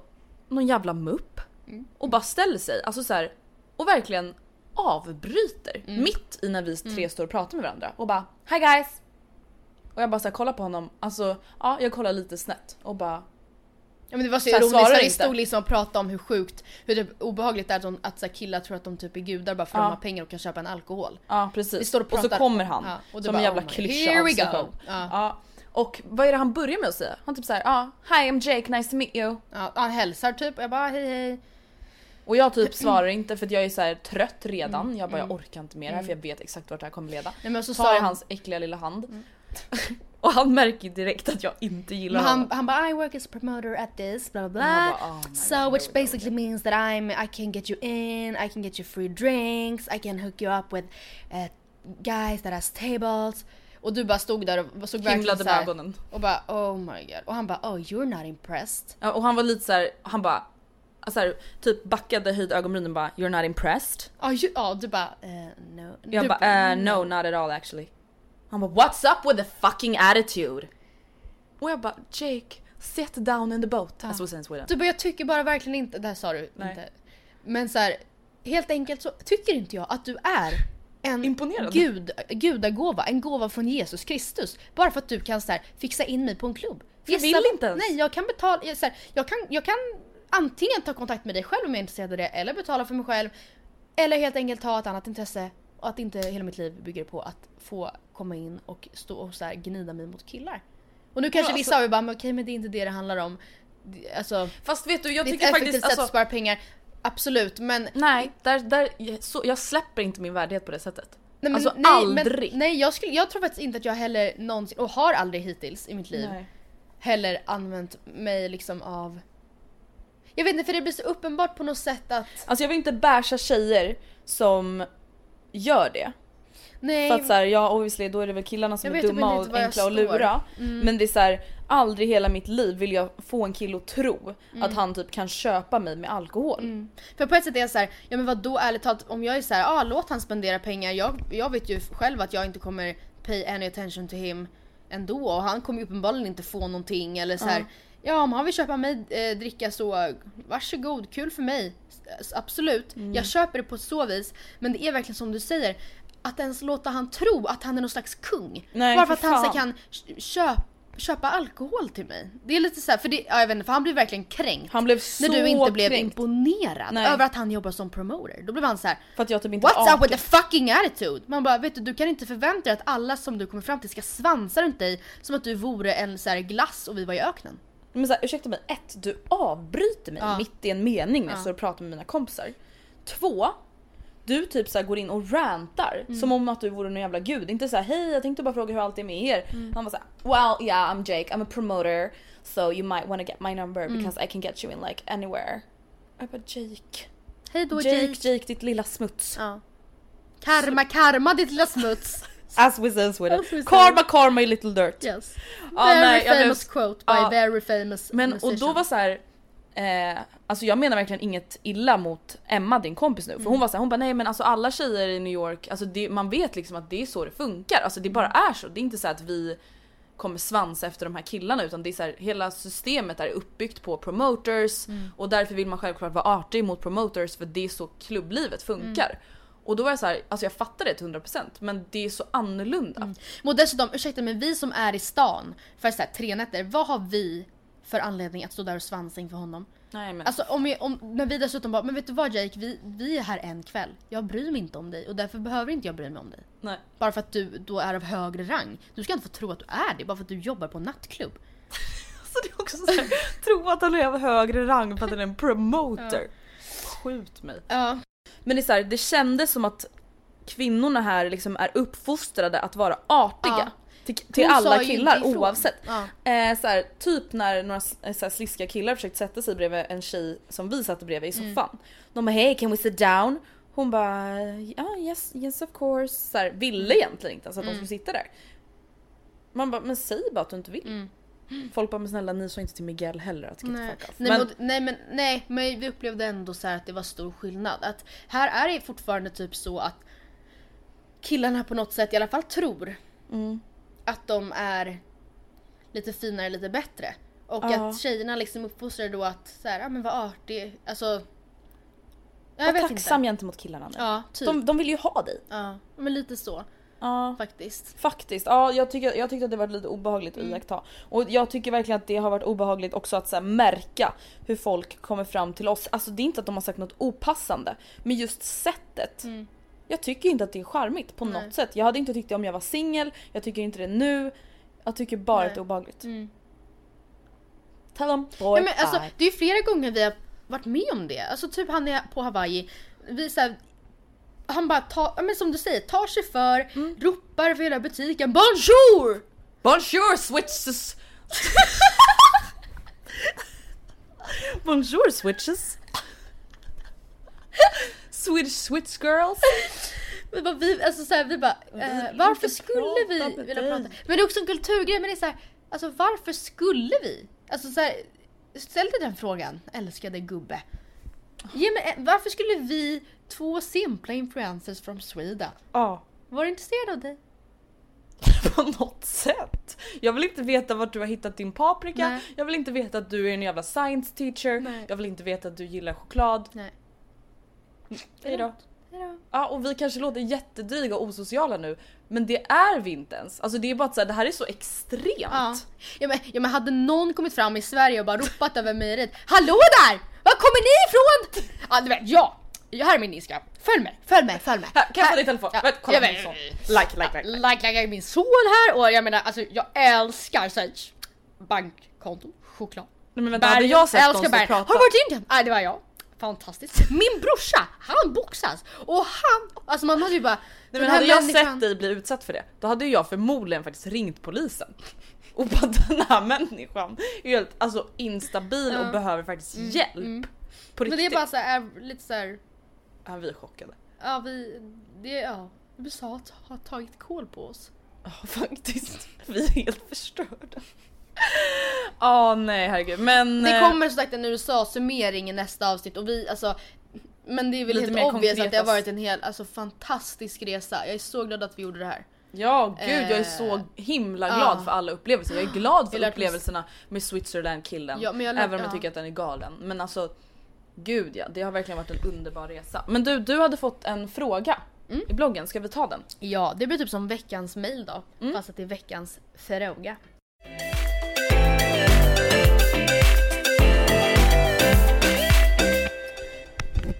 någon jävla mupp Mm. och bara ställer sig, alltså så här, och verkligen avbryter Mm. mitt i när vi tre står och pratar med varandra och bara Hi guys! Och jag bara så här, kollar på honom, alltså ja jag kollar lite snett och bara men det var så, Så ironiskt vi inte. stod liksom och pratade om hur sjukt, hur typ obehagligt det är att, de, att så killar tror att de typ är gudar bara för att Ja. de har pengar och kan köpa en alkohol. Ja precis. Vi står och och, så pratar- kommer han Ja, och som bara, en jävla oh klyscha here we go. Ja. Ja. Och vad är det han börjar med att säga? Han typ såhär, ja, hi I'm Jake, nice to meet you. Ja, han hälsar typ och jag bara hej hej. Och jag typ svarar inte för att jag är så trött redan. Mm, Jag bara jag orkar inte mer här för jag vet exakt vart det här kommer leda. Nej, men så Tar Mm. hans äckliga lilla hand. [laughs] och han märker direkt att jag inte gillar men han, honom. han bara I work as a promoter at this blah blah Och jag blah. bara, oh so God, which basically means that I'm I can get you in, I can get you free drinks, I can hook you up with uh, guys that has tables. Och du bara stod där och såg verkligen Himlade så här, med ögonen. Och bara oh my god. Och han bara oh you're not impressed. Ja, och han var lite så här, han bara så här, typ backade, höjde ögonbrynen bara you're not impressed. Ja, ju, ja du bara eh, no. Jag du, bara uh, no not at all actually. Han bara what's up with the fucking attitude? Och jag bara Jake, sit down in the boat. As we say in Sweden. Du bara jag tycker bara verkligen inte, det här sa du Nej. inte. Men så här, helt enkelt så tycker inte jag att du är en. Gud, gudagåva, en gåva från Jesus Kristus. Bara för att du kan så här, fixa in mig på en klubb. jag vill inte ens. Nej jag kan betala, jag, så här, jag, kan, jag kan antingen ta kontakt med dig själv om jag är intresserad av det eller betala för mig själv. Eller helt enkelt ha ett annat intresse och att inte hela mitt liv bygger på att få komma in och stå och så här, gnida mig mot killar. Och nu kanske Ja, vissa alltså- av er bara, men okej men det är inte det det handlar om. Alltså, Fast vet du jag det är tycker ett faktiskt effektivt sätt att alltså, spara pengar. Absolut men Nej, där, där, jag- så, jag släpper inte min värdighet på det sättet. Nej, men, alltså nej, aldrig. Men, nej jag, skulle, jag tror faktiskt inte att jag heller någonsin, och har aldrig hittills i mitt liv, Nej. heller använt mig liksom av... Jag vet inte för det blir så uppenbart på något sätt att... Alltså jag vill inte basha tjejer som gör det. Nej, För att såhär, ja obviously då är det väl killarna som Jag är dumma och enkla att står. Mm. lura. Men det är såhär, aldrig hela mitt liv vill jag få en kille att tro Mm. att han typ kan köpa mig med alkohol. för på ett sätt är jag så här, ja men vad då ärligt talat om jag är så här, ah, låt han spendera pengar. Jag, jag vet ju själv att jag inte kommer pay any attention to him ändå och han kommer ju uppenbarligen inte få någonting eller så här. Ja om han vill köpa mig eh, dricka så varsågod, kul för mig. Absolut, Mm. jag köper det på så vis. Men det är verkligen som du säger, att ens låta han tro att han är någon slags kung. Nej, Bara för att han så fan. kan köpa köpa alkohol till mig. Det är lite så här, för det, ja, jag vet inte, för han blir verkligen kränkt. Han blev så När du inte blev kränkt. imponerad Nej. över att han jobbar som promoter. Då blev han så här. För att jag typ inte What's up with the fucking attitude? Man bara vet du, du kan inte förvänta dig att alla som du kommer fram till ska svansa runt dig som att du vore en så här glass och vi var i öknen. Men såhär, ursäkta mig, ett, du avbryter mig Ja. mitt i en mening när jag Ja. står och pratar med mina kompisar. Två, du typ såhär går in och rantar Mm. som om att du vore någon jävla gud. Inte såhär hej jag tänkte bara fråga hur allt är med er. Mm. Han var såhär well yeah I'm Jake, I'm a promoter so you might wanna get my number Mm. because I can get you in like anywhere. Jag bara Jake. Hej då Jake, Jake. Jake, ditt lilla smuts. Ja. Karma, karma ditt lilla smuts. [laughs] As we say in Sweden. As. Karma karma little dirt. Yes. Ja, very nej, jag blev- famous quote by Ja. very famous Men och musician. då var så här. Eh, alltså jag menar verkligen inget illa mot Emma din kompis nu för hon var så här, hon bara nej men alltså alla tjejer i New York, alltså det, man vet liksom att det är så det funkar. Alltså det bara är så. Det är inte så att vi kommer svansa efter de här killarna utan det är så här, hela systemet är uppbyggt på promoters och därför vill man självklart vara artig mot promoters för det är så klubblivet funkar. Och då var jag så här, alltså jag fattar det till 100% men det är så annorlunda. Och dessutom, ursäkta men vi som är i stan för så här, tre nätter, vad har vi för anledning att stå där och svansa inför honom? Nej men Alltså om vi, om, när vi dessutom bara, men vet du vad Jake, vi, vi är här en kväll. Jag bryr mig inte om dig och därför behöver inte jag bry mig om dig. nej. Bara för att du då är av högre rang. Du ska inte få tro att du är det bara för att du jobbar på en nattklubb. [laughs] Så det är också så här, tro att han är av högre rang för att han är en promoter. Skjut mig. Ja. Men det är så här, det kändes som att kvinnorna här liksom är uppfostrade att vara artiga. Ja. Till, till alla killar oavsett. Ja. Eh, så här, typ när några eh, så här, sliska killar försökte sätta sig bredvid en tjej som vi satt bredvid i Mm. soffan. De bara hej can we sit down? Hon bara ja yes, yes of course. Så här, ville Mm. egentligen inte ens att de skulle sitta där. Man bara men säg bara att du inte vill. Folk bara men snälla ni sa inte till Miguel heller att. Nej. fuck off. Nej, Men, nej men nej men vi upplevde ändå så här att det var stor skillnad. Att här är det fortfarande typ så att killarna på något sätt i alla fall tror Mm. att de är lite finare, lite bättre. Och Ja. att tjejerna liksom uppfostrar då att så här, ja men vad artig, alltså. Jag var tacksam inte. gentemot killarna nu. Ja, typ. De, de vill ju ha dig. Ja, men lite så Ja. faktiskt. Faktiskt, ja jag, tycker, jag tyckte att det var lite obehagligt att iaktta. Och jag tycker verkligen att det har varit obehagligt också att så här, märka hur folk kommer fram till oss. Alltså det är inte att de har sagt något opassande, men just sättet. Jag tycker inte att det är charmigt på något sätt. Jag hade inte tyckt det om jag var singel, jag tycker inte det nu. Jag tycker bara Nej. att det är obehagligt. Mm. Tell them boy Ja, men alltså, det är flera gånger vi har varit med om det. Alltså typ han är på Hawaii. Vi, så här, han bara tar, ja, men som du säger, tar sig för, Mm. ropar för hela butiken Bonjour! Bonjour switches! [laughs] Bonjour switches! Swedish switch girls! [laughs] Vi bara, vi, alltså, så här, vi bara eh, varför skulle vi vilja prata? Men det är också en kulturgrej, men det är så här, alltså varför skulle vi? Alltså så här, ställ dig den frågan, älskade gubbe. Ge mig, varför skulle vi, två simpla influencers from Sweden, Ja. vara intresserade av dig? [laughs] På något sätt. Jag vill inte veta vart du har hittat din paprika. Nej. Jag vill inte veta att du är en jävla science teacher. Nej. Jag vill inte veta att du gillar choklad. Nej. Hejdå. Hejdå. Ja och vi kanske låter jättedryga och osociala nu. Men det är vi inte ens. Alltså det är bara att säga det här är så extremt. Ja. Ja, men, ja men hade någon kommit fram i Sverige och bara ropat över mejeriet Hallå där! Var kommer ni ifrån? Ja du vet, ja! Jag här är min Instagram. Följ mig, följ mig, följ mig. Här, kan jag få din telefon? Ja, Vet, kolla min son. Like, like, like. like. Like, like, min son här och jag menar alltså jag älskar så här, bankkonto, choklad. Nej, men vänta, hade jag sett och berg. prata? Har du varit i Indien? Nej det var jag. Fantastiskt. Min brorsa, han boxas. Och han, alltså man hade ju bara... Nej, men hade jag människan- sett dig bli utsatt för det, då hade jag förmodligen faktiskt ringt polisen. [laughs] Och bara den här människan är helt alltså, instabil och behöver faktiskt hjälp. På Men riktigt. det är bara så här, är lite så här, Ja, vi är chockade. ja vi, det, ja. USA har tagit koll på oss. Ja faktiskt. Vi är helt förstörda. Ja nej herregud men... Det eh, kommer som sagt en USA-summering i nästa avsnitt och vi alltså men det är väl Lite helt obvious att det har varit en hel alltså, fantastisk resa. Jag är så glad att vi gjorde det här. Ja gud jag är Eh, så himla ja. glad för alla upplevelser. Jag är glad för [gasps] upplevelserna med Switzerland-killen. Ja, men jag lär- även om jag ja. tycker att den är galen. Men alltså gud ja, det har verkligen varit en underbar resa. Men du, du hade fått en fråga Mm. i bloggen, ska vi ta den? Ja, det blir typ som veckans mail då. Mm. Fast att det är veckans fråga.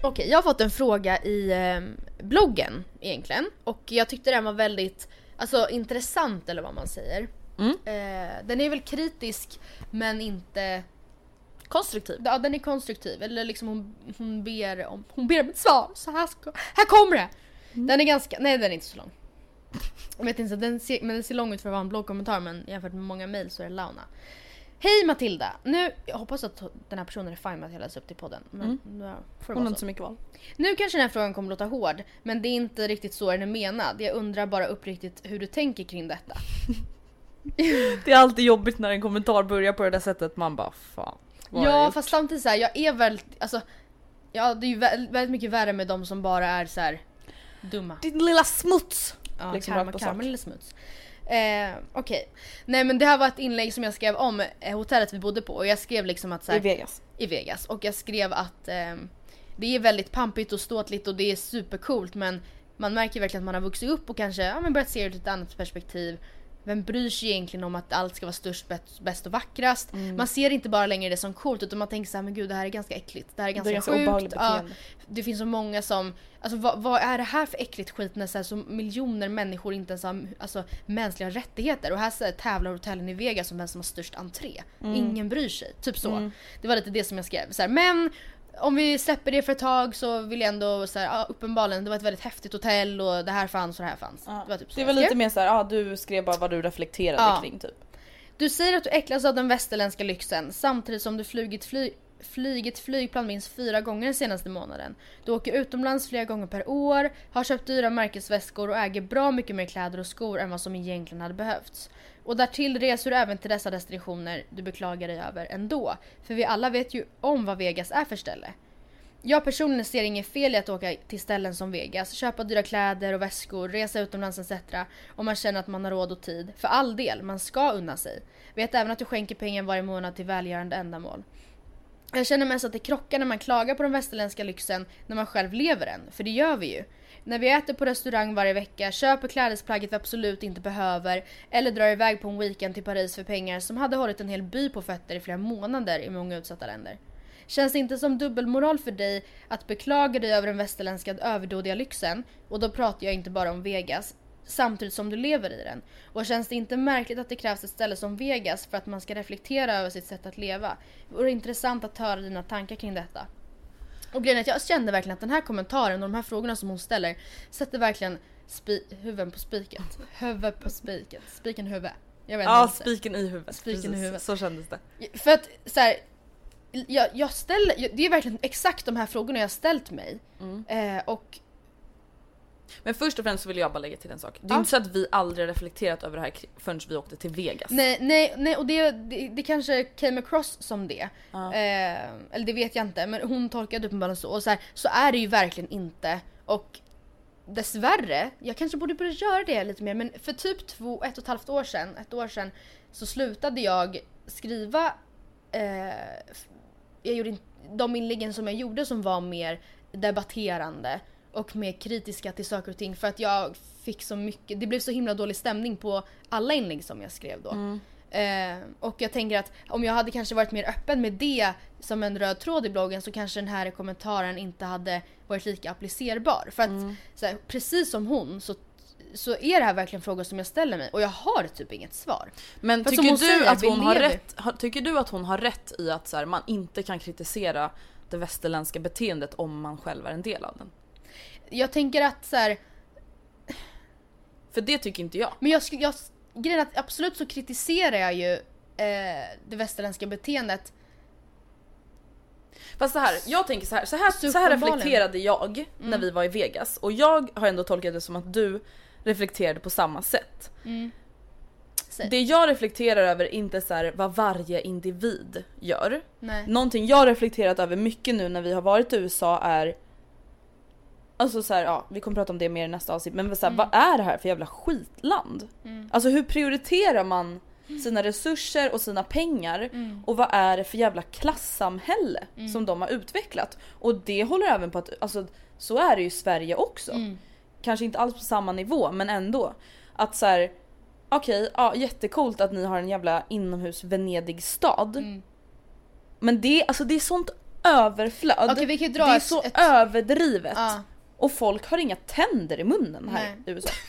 Okej, jag har fått en fråga i eh, bloggen egentligen. Och jag tyckte den var väldigt alltså, intressant eller vad man säger. Mm. Eh, den är väl kritisk men inte... Konstruktiv. Ja, den är konstruktiv. Eller liksom hon, hon, ber om, hon ber om ett svar. Så här, ska, här kommer det! Den är ganska... Nej, den är inte så lång. Jag vet inte, den ser, men den ser lång ut för att vara en bloggkommentar men jämfört med många mail så är det Launa. Hej Matilda! Nu, jag hoppas att den här personen är fine med att jag läser upp till podden. Men det Hon har inte så mycket val. Nu kanske den här frågan kommer låta hård, men det är inte riktigt så den är menad. Jag undrar bara uppriktigt hur du tänker kring detta. [laughs] Det är alltid jobbigt när en kommentar börjar på det där sättet. Man bara fan. Vad har jag Ja gjort? fast samtidigt så här, jag är väldigt, alltså Ja det är ju vä- väldigt mycket värre med de som bara är så här dumma. Din lilla smuts! Ja, liksom karma, rakt på karma sak. eller smuts. Eh, Okej. Nej men det här var ett inlägg som jag skrev om eh, hotellet vi bodde på och jag skrev liksom att så här, I Vegas. i Vegas och jag skrev att eh, det är väldigt pampigt och ståtligt och det är supercoolt men man märker verkligen att man har vuxit upp och kanske ja, men börjat se det ur ett annat perspektiv. Vem bryr sig egentligen om att allt ska vara störst, bäst, och vackrast? Mm. Man ser inte bara längre det som coolt utan man tänker så här, men gud det här är ganska äckligt. Det här är ganska, ganska sjukt. Ja, det finns så många som, alltså vad, vad är det här för äckligt skit när så, här, så miljoner människor inte ens har alltså, mänskliga rättigheter och här så här, tävlar hotellen i Vegas om vem som har störst entré. Mm. Ingen bryr sig, typ så. Det var lite det som jag skrev. Så här, men om vi släpper det för ett tag så vill jag ändå så här, ja, uppenbarligen det var ett väldigt häftigt hotell och det här fanns och det här fanns. Ja. Det var typ så Det var lite mer såhär, ja du skrev bara vad du reflekterade Ja. kring typ. Du säger att du äcklas av den västerländska lyxen samtidigt som du flugit, fly, flygit flygplan minst fyra gånger den senaste månaden. Du åker utomlands flera gånger per år, har köpt dyra märkesväskor och äger bra mycket mer kläder och skor än vad som egentligen hade behövts. Och därtill reser du även till dessa destinationer du beklagar dig över ändå. För vi alla vet ju om vad Vegas är för ställe. Jag personligen ser inget fel i att åka till ställen som Vegas, köpa dyra kläder och väskor, resa utomlands etc. Om man känner att man har råd och tid. För all del, man ska unna sig. Vet även att du skänker pengar varje månad till välgörande ändamål. Jag känner mest att det krockar när man klagar på den västerländska lyxen när man själv lever den, för det gör vi ju. När vi äter på restaurang varje vecka, köper klädesplagget vi absolut inte behöver eller drar iväg på en weekend till Paris för pengar som hade hållit en hel by på fötter i flera månader i många utsatta länder. Känns det inte som dubbelmoral för dig att beklaga dig över den västerländska överdådiga lyxen, och då pratar jag inte bara om Vegas, samtidigt som du lever i den? Och känns det inte märkligt att det krävs ett ställe som Vegas för att man ska reflektera över sitt sätt att leva? Det vore intressant att höra dina tankar kring detta. Och grejen är att jag kände verkligen att den här kommentaren och de här frågorna som hon ställer sätter verkligen spi- huvudet på spiket. [laughs] Huvudet på spiket. Spiken i huvudet. Jag vet Ja spiken i huvudet. Spiken i huvudet. Så kändes det. För att så här, jag, jag ställer, det är verkligen exakt de här frågorna jag har ställt mig. Mm. Eh, och Men först och främst så vill jag bara lägga till en sak. Det är Ja. inte så att vi aldrig reflekterat över det här förrän vi åkte till Vegas. nej, nej, nej och det, det, det kanske came across som det. Ja. Eh, eller det vet jag inte men hon tolkade uppenbarligen så. Och så, här, så är det ju verkligen inte. Och dessvärre, jag kanske borde börja göra det lite mer men för typ två, ett och ett halvt år sedan, ett år sedan så slutade jag skriva eh, jag gjorde inte, de inläggen som jag gjorde som var mer debatterande och mer kritiska till saker och ting för att jag fick så mycket, det blev så himla dålig stämning på alla inlägg som jag skrev då. Eh, och jag tänker att om jag hade kanske varit mer öppen med det som en röd tråd i bloggen så kanske den här kommentaren inte hade varit lika applicerbar. För att så här, precis som hon så, så är det här verkligen frågor som jag ställer mig och jag har typ inget svar. Men tycker du säger, att hon har rätt, har, tycker du att hon har rätt i att så här, man inte kan kritisera det västerländska beteendet om man själv är en del av den? Jag tänker att så här, För det tycker inte jag. Men jag, sk- jag, grejen är att absolut så kritiserar jag ju eh, det västerländska beteendet. Fast så här, jag tänker så här, så här, Så här uppenbarligen. reflekterade jag när vi var i Vegas och jag har ändå tolkat det som att du reflekterade på samma sätt. Säg. Det jag reflekterar över är inte så här vad varje individ gör. Nej. Någonting jag har reflekterat över mycket nu när vi har varit i USA är Alltså så här, ja vi kommer prata om det mer i nästa avsnitt men så här, vad är det här för jävla skitland? Alltså hur prioriterar man sina resurser och sina pengar och vad är det för jävla klassamhälle som de har utvecklat? Och det håller även på att, alltså så är det ju i Sverige också. Kanske inte alls på samma nivå men ändå. Att så här, okej, ja jättecoolt att ni har en jävla inomhus Venedig-stad. Men det, alltså det är sånt överflöd. Dra det är ett- så ett- överdrivet. Ja. Och folk har inga tänder i munnen här Nej. i USA. [laughs]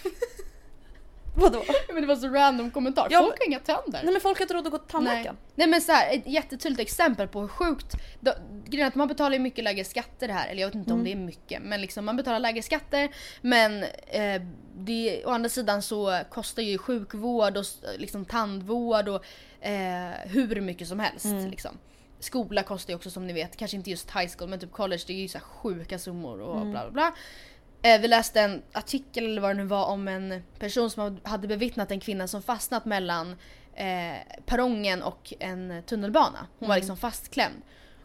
Vadå? Men det var så random kommentar. Ja, Folk har inga tänder. Nej men folk har inte råd att gå till Nej. tandläkaren. Nej men så här, ett jättetydligt exempel på hur sjukt... Då, grejen är att man betalar ju mycket lägre skatter här, eller jag vet inte Mm. om det är mycket, men liksom man betalar lägre skatter men eh, det, å andra sidan så kostar ju sjukvård och liksom tandvård och eh, hur mycket som helst. Mm. Liksom. Skola kostar ju också som ni vet, kanske inte just high school men typ college det är ju så sjuka summor och Mm. bla bla bla. Eh, vi läste en artikel eller vad det nu var om en person som hade bevittnat en kvinna som fastnat mellan eh, perrongen och en tunnelbana. Hon var liksom fastklämd.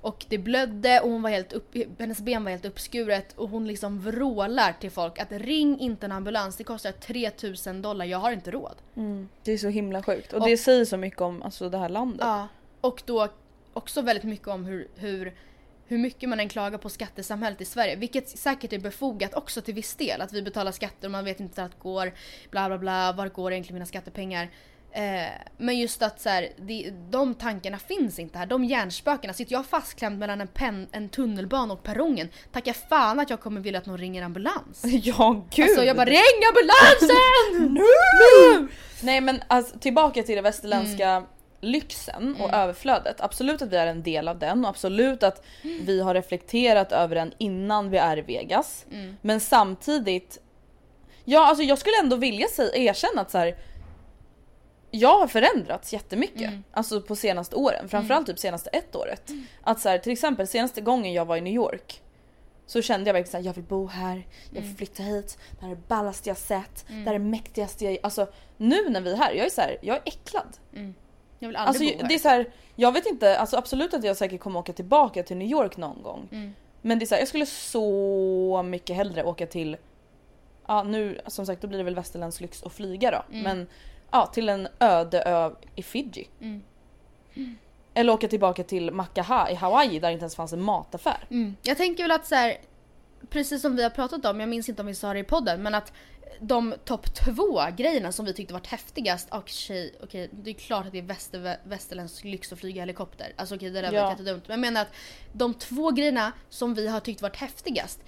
Och det blödde och hon var helt upp, hennes ben var helt uppskuret och hon liksom vrålar till folk att ring inte en ambulans, det kostar 3000 dollar, jag har inte råd. Det är så himla sjukt och, Och- det säger så mycket om alltså, det här landet. Ja. Och då också väldigt mycket om hur, hur, hur mycket man än klagar på skattesamhället i Sverige. Vilket säkert är befogat också till viss del. Att vi betalar skatter och man vet inte vart går. Bla bla bla, var går egentligen mina skattepengar? Eh, men just att så här, de tankarna finns inte här. De hjärnspökena. Sitter jag fastklämd mellan en, pen, en tunnelbana och perrongen, tacka fan att jag kommer vilja att någon ringer ambulans. [laughs] Ja gud! Alltså jag bara ring ambulansen! [laughs] nu! Nej men alltså, tillbaka till det västerländska Mm. Lyxen och överflödet. Absolut att vi är en del av den och absolut att vi har reflekterat över den innan vi är i Vegas. Mm. Men samtidigt, ja alltså jag skulle ändå vilja säga, erkänna att så här, jag har förändrats jättemycket Mm. alltså på senaste åren, framförallt typ senaste ett året. Att så här, till exempel senaste gången jag var i New York så kände jag verkligen såhär, jag vill bo här, jag Mm. vill flytta hit, det här är det ballaste jag sett, det här är det mäktigaste jag... Alltså nu när vi är här, jag är så här, jag är äcklad. Jag vill aldrig Alltså bo här. det är så här, jag vet inte, alltså absolut att jag säkert kommer åka tillbaka till New York någon gång. Mm. Men det är så här, jag skulle så mycket hellre åka till, ja nu som sagt då blir det väl västerländsk lyx att flyga då. Mm. Men ja till en öde ö i Fiji. Eller åka tillbaka till Makaha i Hawaii där det inte ens fanns en mataffär. Mm. Jag tänker väl att så här, precis som vi har pratat om, jag minns inte om vi sa det i podden, men att de topp två grejerna som vi tyckte varit häftigast, och tjej, okej det är klart att det är väster, västerländsk lyx att flyga helikopter. Alltså okej det där var Ja. jättedumt. Men jag menar att de två grejerna som vi har tyckt varit häftigast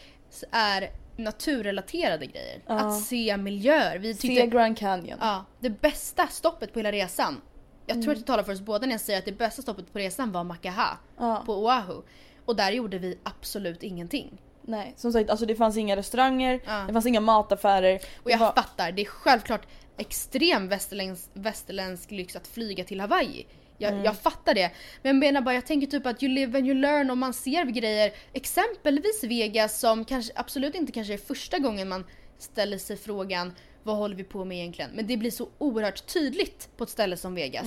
är naturrelaterade grejer. Att se miljöer. Vi tyckte, Se Grand Canyon. Ja, det bästa stoppet på hela resan. Jag Mm. tror att jag talar för oss båda när jag säger att det bästa stoppet på resan var Makaha Ja. på Oahu. Och där gjorde vi absolut ingenting. Nej som sagt alltså det fanns inga restauranger, Ja. det fanns inga mataffärer. Och jag var- fattar, det är självklart extrem västerländsk, västerländsk lyx att flyga till Hawaii. Jag, Mm. jag fattar det. Men jag menar bara, jag tänker typ att you live and you learn och man ser grejer, exempelvis Vegas som kanske absolut inte kanske är första gången man ställer sig frågan vad håller vi på med egentligen? Men det blir så oerhört tydligt på ett ställe som Vegas.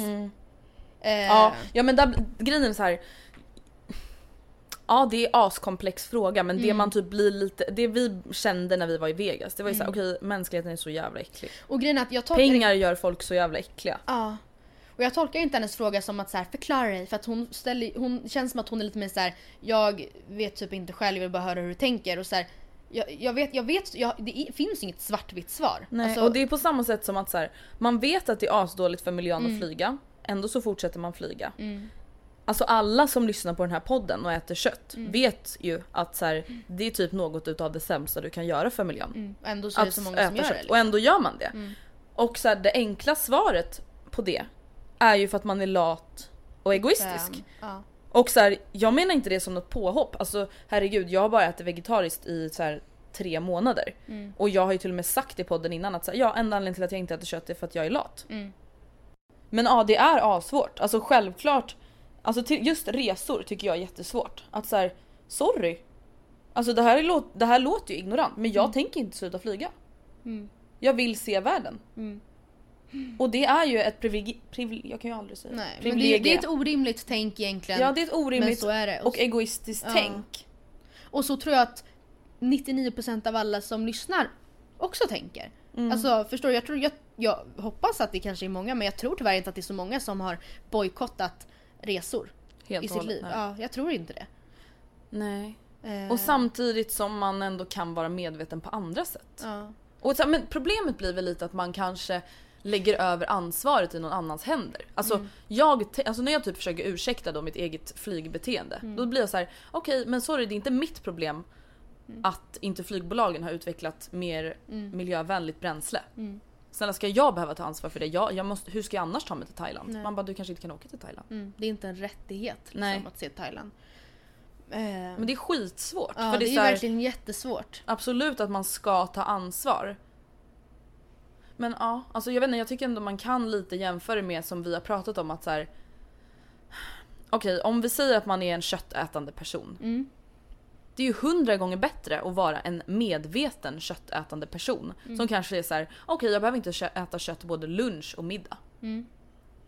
Eh, Ja, ja men där, grejen är så här. Ja det är askomplex fråga men Mm. det man typ blir lite, det vi kände när vi var i Vegas det var ju Mm. såhär okej mänskligheten är så jävla äcklig. Och grejen är att jag tolkar Pengar gör folk så jävla äckliga. Ja. Och jag tolkar inte hennes fråga som att så här, förklara dig för att hon, ställer, hon känns som att hon är lite mer så här. jag vet typ inte själv, jag vill bara höra hur du tänker och så här, jag, jag vet, jag vet, jag, det finns inget svartvitt svar. Nej, Alltså, och det är på samma sätt som att så här, man vet att det är asdåligt för miljön Mm. att flyga, ändå så fortsätter man flyga. Alltså alla som lyssnar på den här podden och äter kött Mm. vet ju att så här, det är typ något utav det sämsta du kan göra för miljön. mm, och ändå så är det så många som gör det. liksom. Och ändå gör man det. Och så här, det enkla svaret på det är ju för att man är lat och egoistisk. Ja. Och så här, jag menar inte det som något påhopp. Alltså herregud, jag har bara ätit vegetariskt i så här, tre månader. Mm. Och jag har ju till och med sagt i podden innan att så ja, enda anledningen till att jag inte äter kött är för att jag är lat. Mm. Men ja, det är asvårt. Alltså självklart, alltså till, just resor tycker jag är jättesvårt. Att så här, sorry. Alltså det här, är, låt- det här låter ju ignorant men jag tänker inte sluta flyga. Mm. Jag vill se världen. Mm. Och det är ju ett privilegium, privile- jag kan ju aldrig säga Nej, men det, det är ett orimligt tänk egentligen. Ja det är ett orimligt är det. och egoistiskt Ja. tänk. Och så tror jag att 99% av alla som lyssnar också tänker. Mm. Alltså förstår du? Jag, tror, jag, jag hoppas att det kanske är många men jag tror tyvärr inte att det är så många som har bojkottat resor Helt i sitt hållet, liv. nej. Ja, jag tror inte det. Nej. Eh, Och samtidigt som man ändå kan vara medveten på andra sätt. ja. Och så, men problemet blir väl lite att man kanske lägger över ansvaret i någon annans händer. Alltså, Mm. jag, alltså när jag typ försöker ursäkta då mitt eget flygbeteende. Mm. Då blir jag så här: okej men sorry det är inte mitt problem Mm. att inte flygbolagen har utvecklat mer miljövänligt bränsle. Snälla ska jag behöva ta ansvar för det? Jag, jag måste, hur ska jag annars ta mig till Thailand? Nej. Man bara du kanske inte kan åka till Thailand. Mm, det är inte en rättighet liksom, Nej. att se Thailand. Eh, Men det är skitsvårt. ja, för det det är, är, här, verkligen jättesvårt. Absolut att man ska ta ansvar. Men ja, alltså jag vet inte, jag tycker ändå man kan lite jämföra med som vi har pratat om att så här. Okej, om vi säger att man är en köttätande person. Mm. Det är ju hundra gånger bättre att vara en medveten köttätande person. Mm. Som kanske är så här: okej jag behöver inte kö- äta kött både lunch och middag. Mm.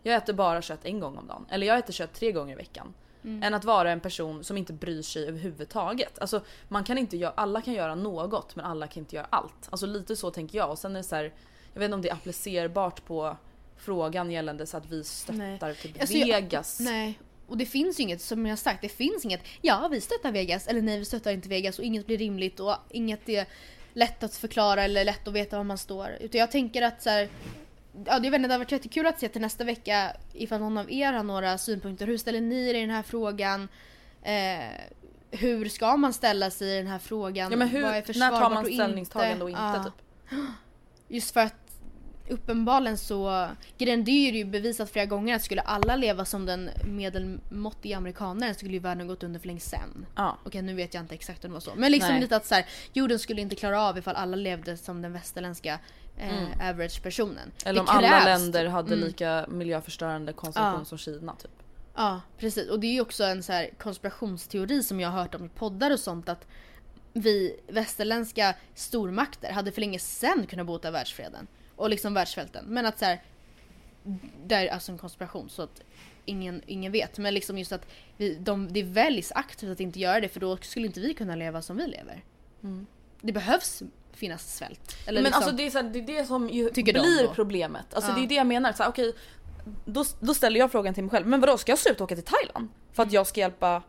Jag äter bara kött en gång om dagen. Eller jag äter kött tre gånger i veckan. Mm. Än att vara en person som inte bryr sig överhuvudtaget. Alltså man kan inte göra, alla kan göra något men alla kan inte göra allt. Alltså lite så tänker jag. Och sen är det så här, jag vet inte om det är applicerbart på frågan gällande så att vi stöttar typ Alltså, jag- Vegas. Nej. Och det finns ju inget, som jag sagt, det finns inget ja vi stöttar Vegas eller nej vi stöttar inte Vegas och inget blir rimligt och inget är lätt att förklara eller lätt att veta var man står. Utan jag tänker att så här, Ja, det, vet inte, det hade varit jättekul att se till nästa vecka ifall någon av er har några synpunkter. Hur ställer ni er i den här frågan? Eh, hur ska man ställa sig i den här frågan? Ja men hur, när tar man och ställningstagande och inte Ja. typ? Just för att uppenbarligen så, grejen det är ju bevisat flera gånger att skulle alla leva som den medelmåttiga amerikanaren skulle ju världen gått under för länge sen. Ja. Okej nu vet jag inte exakt om det var så. Men liksom Nej. lite att så här, jorden skulle inte klara av ifall alla levde som den västerländska eh, average personen. Mm. Eller Det om alla krävs- länder hade Mm. lika miljöförstörande konsumtion Ja. som Kina typ. Ja precis och det är ju också en så här konspirationsteori som jag har hört om i poddar och sånt att vi västerländska stormakter hade för länge sedan kunnat bota världsfreden och liksom världssvälten. Men att så här, det är alltså en konspiration så att ingen, ingen vet. Men liksom just att vi, de, det väljs aktivt att inte göra det för då skulle inte vi kunna leva som vi lever. Det behövs finnas svält. Eller men liksom, alltså det är, så här, det är det som de blir problemet. Alltså Ja. det är det jag menar. Så här, okej, då, då ställer jag frågan till mig själv. Men vadå ska jag sluta åka till Thailand? För Mm. att jag ska hjälpa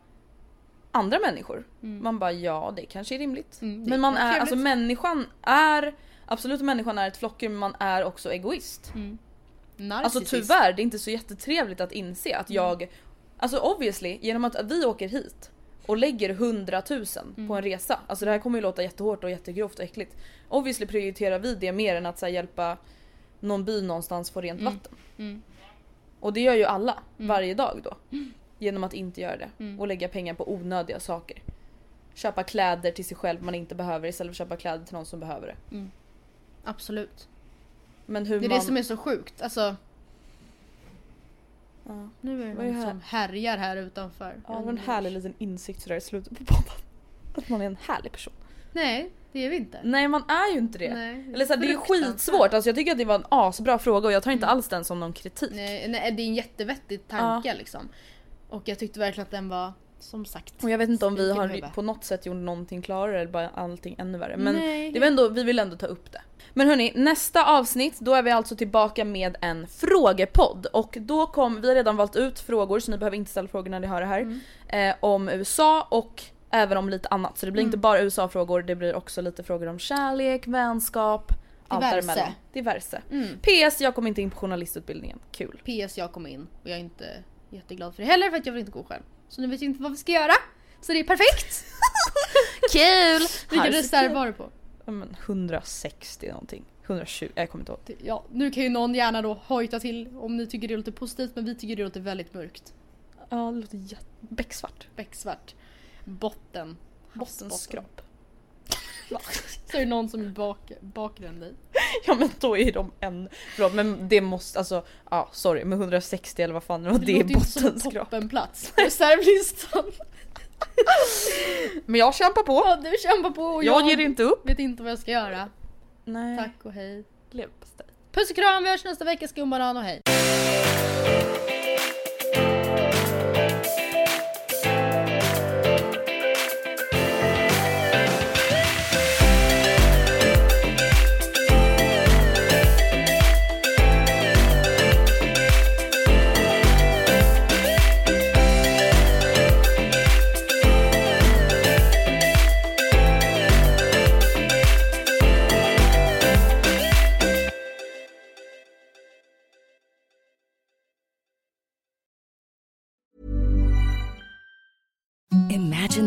andra människor? Man bara ja det kanske är rimligt. Mm, det men man är är, trevligt. alltså människan är Absolut människan är ett flockdjur men man är också egoist. Alltså narcissist. tyvärr, det är inte så jättetrevligt att inse Mm. att jag... Alltså obviously, genom att vi åker hit och lägger 100 000 Mm. på en resa. Alltså det här kommer ju låta jättehårt och jättegrovt och äckligt. Obviously prioriterar vi det mer än att så här, hjälpa någon by någonstans få rent vatten. Mm. Och det gör ju alla varje dag då. Genom att inte göra det. Och lägga pengar på onödiga saker. Köpa kläder till sig själv man inte behöver istället för att köpa kläder till någon som behöver det. Absolut. Men hur Det är man... det som är så sjukt. Alltså, Ja. nu är det Vad är någon här? som härjar här utanför. Ja, det var en härlig liten insikt sådär i slutet på podden. [laughs] Att man är en härlig person. Nej, det är vi inte. Nej man är ju inte det. Nej, Eller så här, det är skitsvårt, alltså jag tycker att det var en asbra fråga och jag tar inte alls den som någon kritik. Nej, nej, det är en jättevettig tanke liksom. Och jag tyckte verkligen att den var, som sagt. Och jag vet inte om vi har på något sätt gjort någonting klarare eller bara allting ännu värre. Men Nej. det var ändå, vi vill ändå ta upp det. Men hörni, nästa avsnitt då är vi alltså tillbaka med en frågepodd. Och då kom, vi har redan valt ut frågor så ni behöver inte ställa frågor när ni hör det här. Mm. Eh, om USA och även om lite annat. Så det blir inte bara USA-frågor, det blir också lite frågor om kärlek, vänskap, allt Diverse. däremellan. Diverse. Mm. PS, jag kom inte in på journalistutbildningen. Kul. PS jag kom in och jag är inte jätteglad för det heller för att jag vill inte gå själv. Så nu vet jag inte vad vi ska göra. Så det är perfekt! [laughs] Kul! Vilken reserv var du på? Ja, men 160 någonting. 120, jag kommer inte ihåg. Ja, nu kan ju någon gärna då hojta till om ni tycker det låter positivt men vi tycker det låter väldigt mörkt. Ja det låter jätte... becksvart. Becksvart. Botten. Bottenskrap. [laughs] Så är det någon som är bak, bakre än dig. Ja men då är de en... Förlåt men det måste alltså... Ja sorry men 160 eller vad fan det var det är bottenskrap. toppenplats på reservlistan. [laughs] Men jag kämpar på. Ja, du kämpar på och Jag jag, ger inte upp. vet inte vad jag ska göra. Nej. Tack och hej. Leverpastej. Puss och kram, vi hörs nästa vecka. Skumbanan och hej.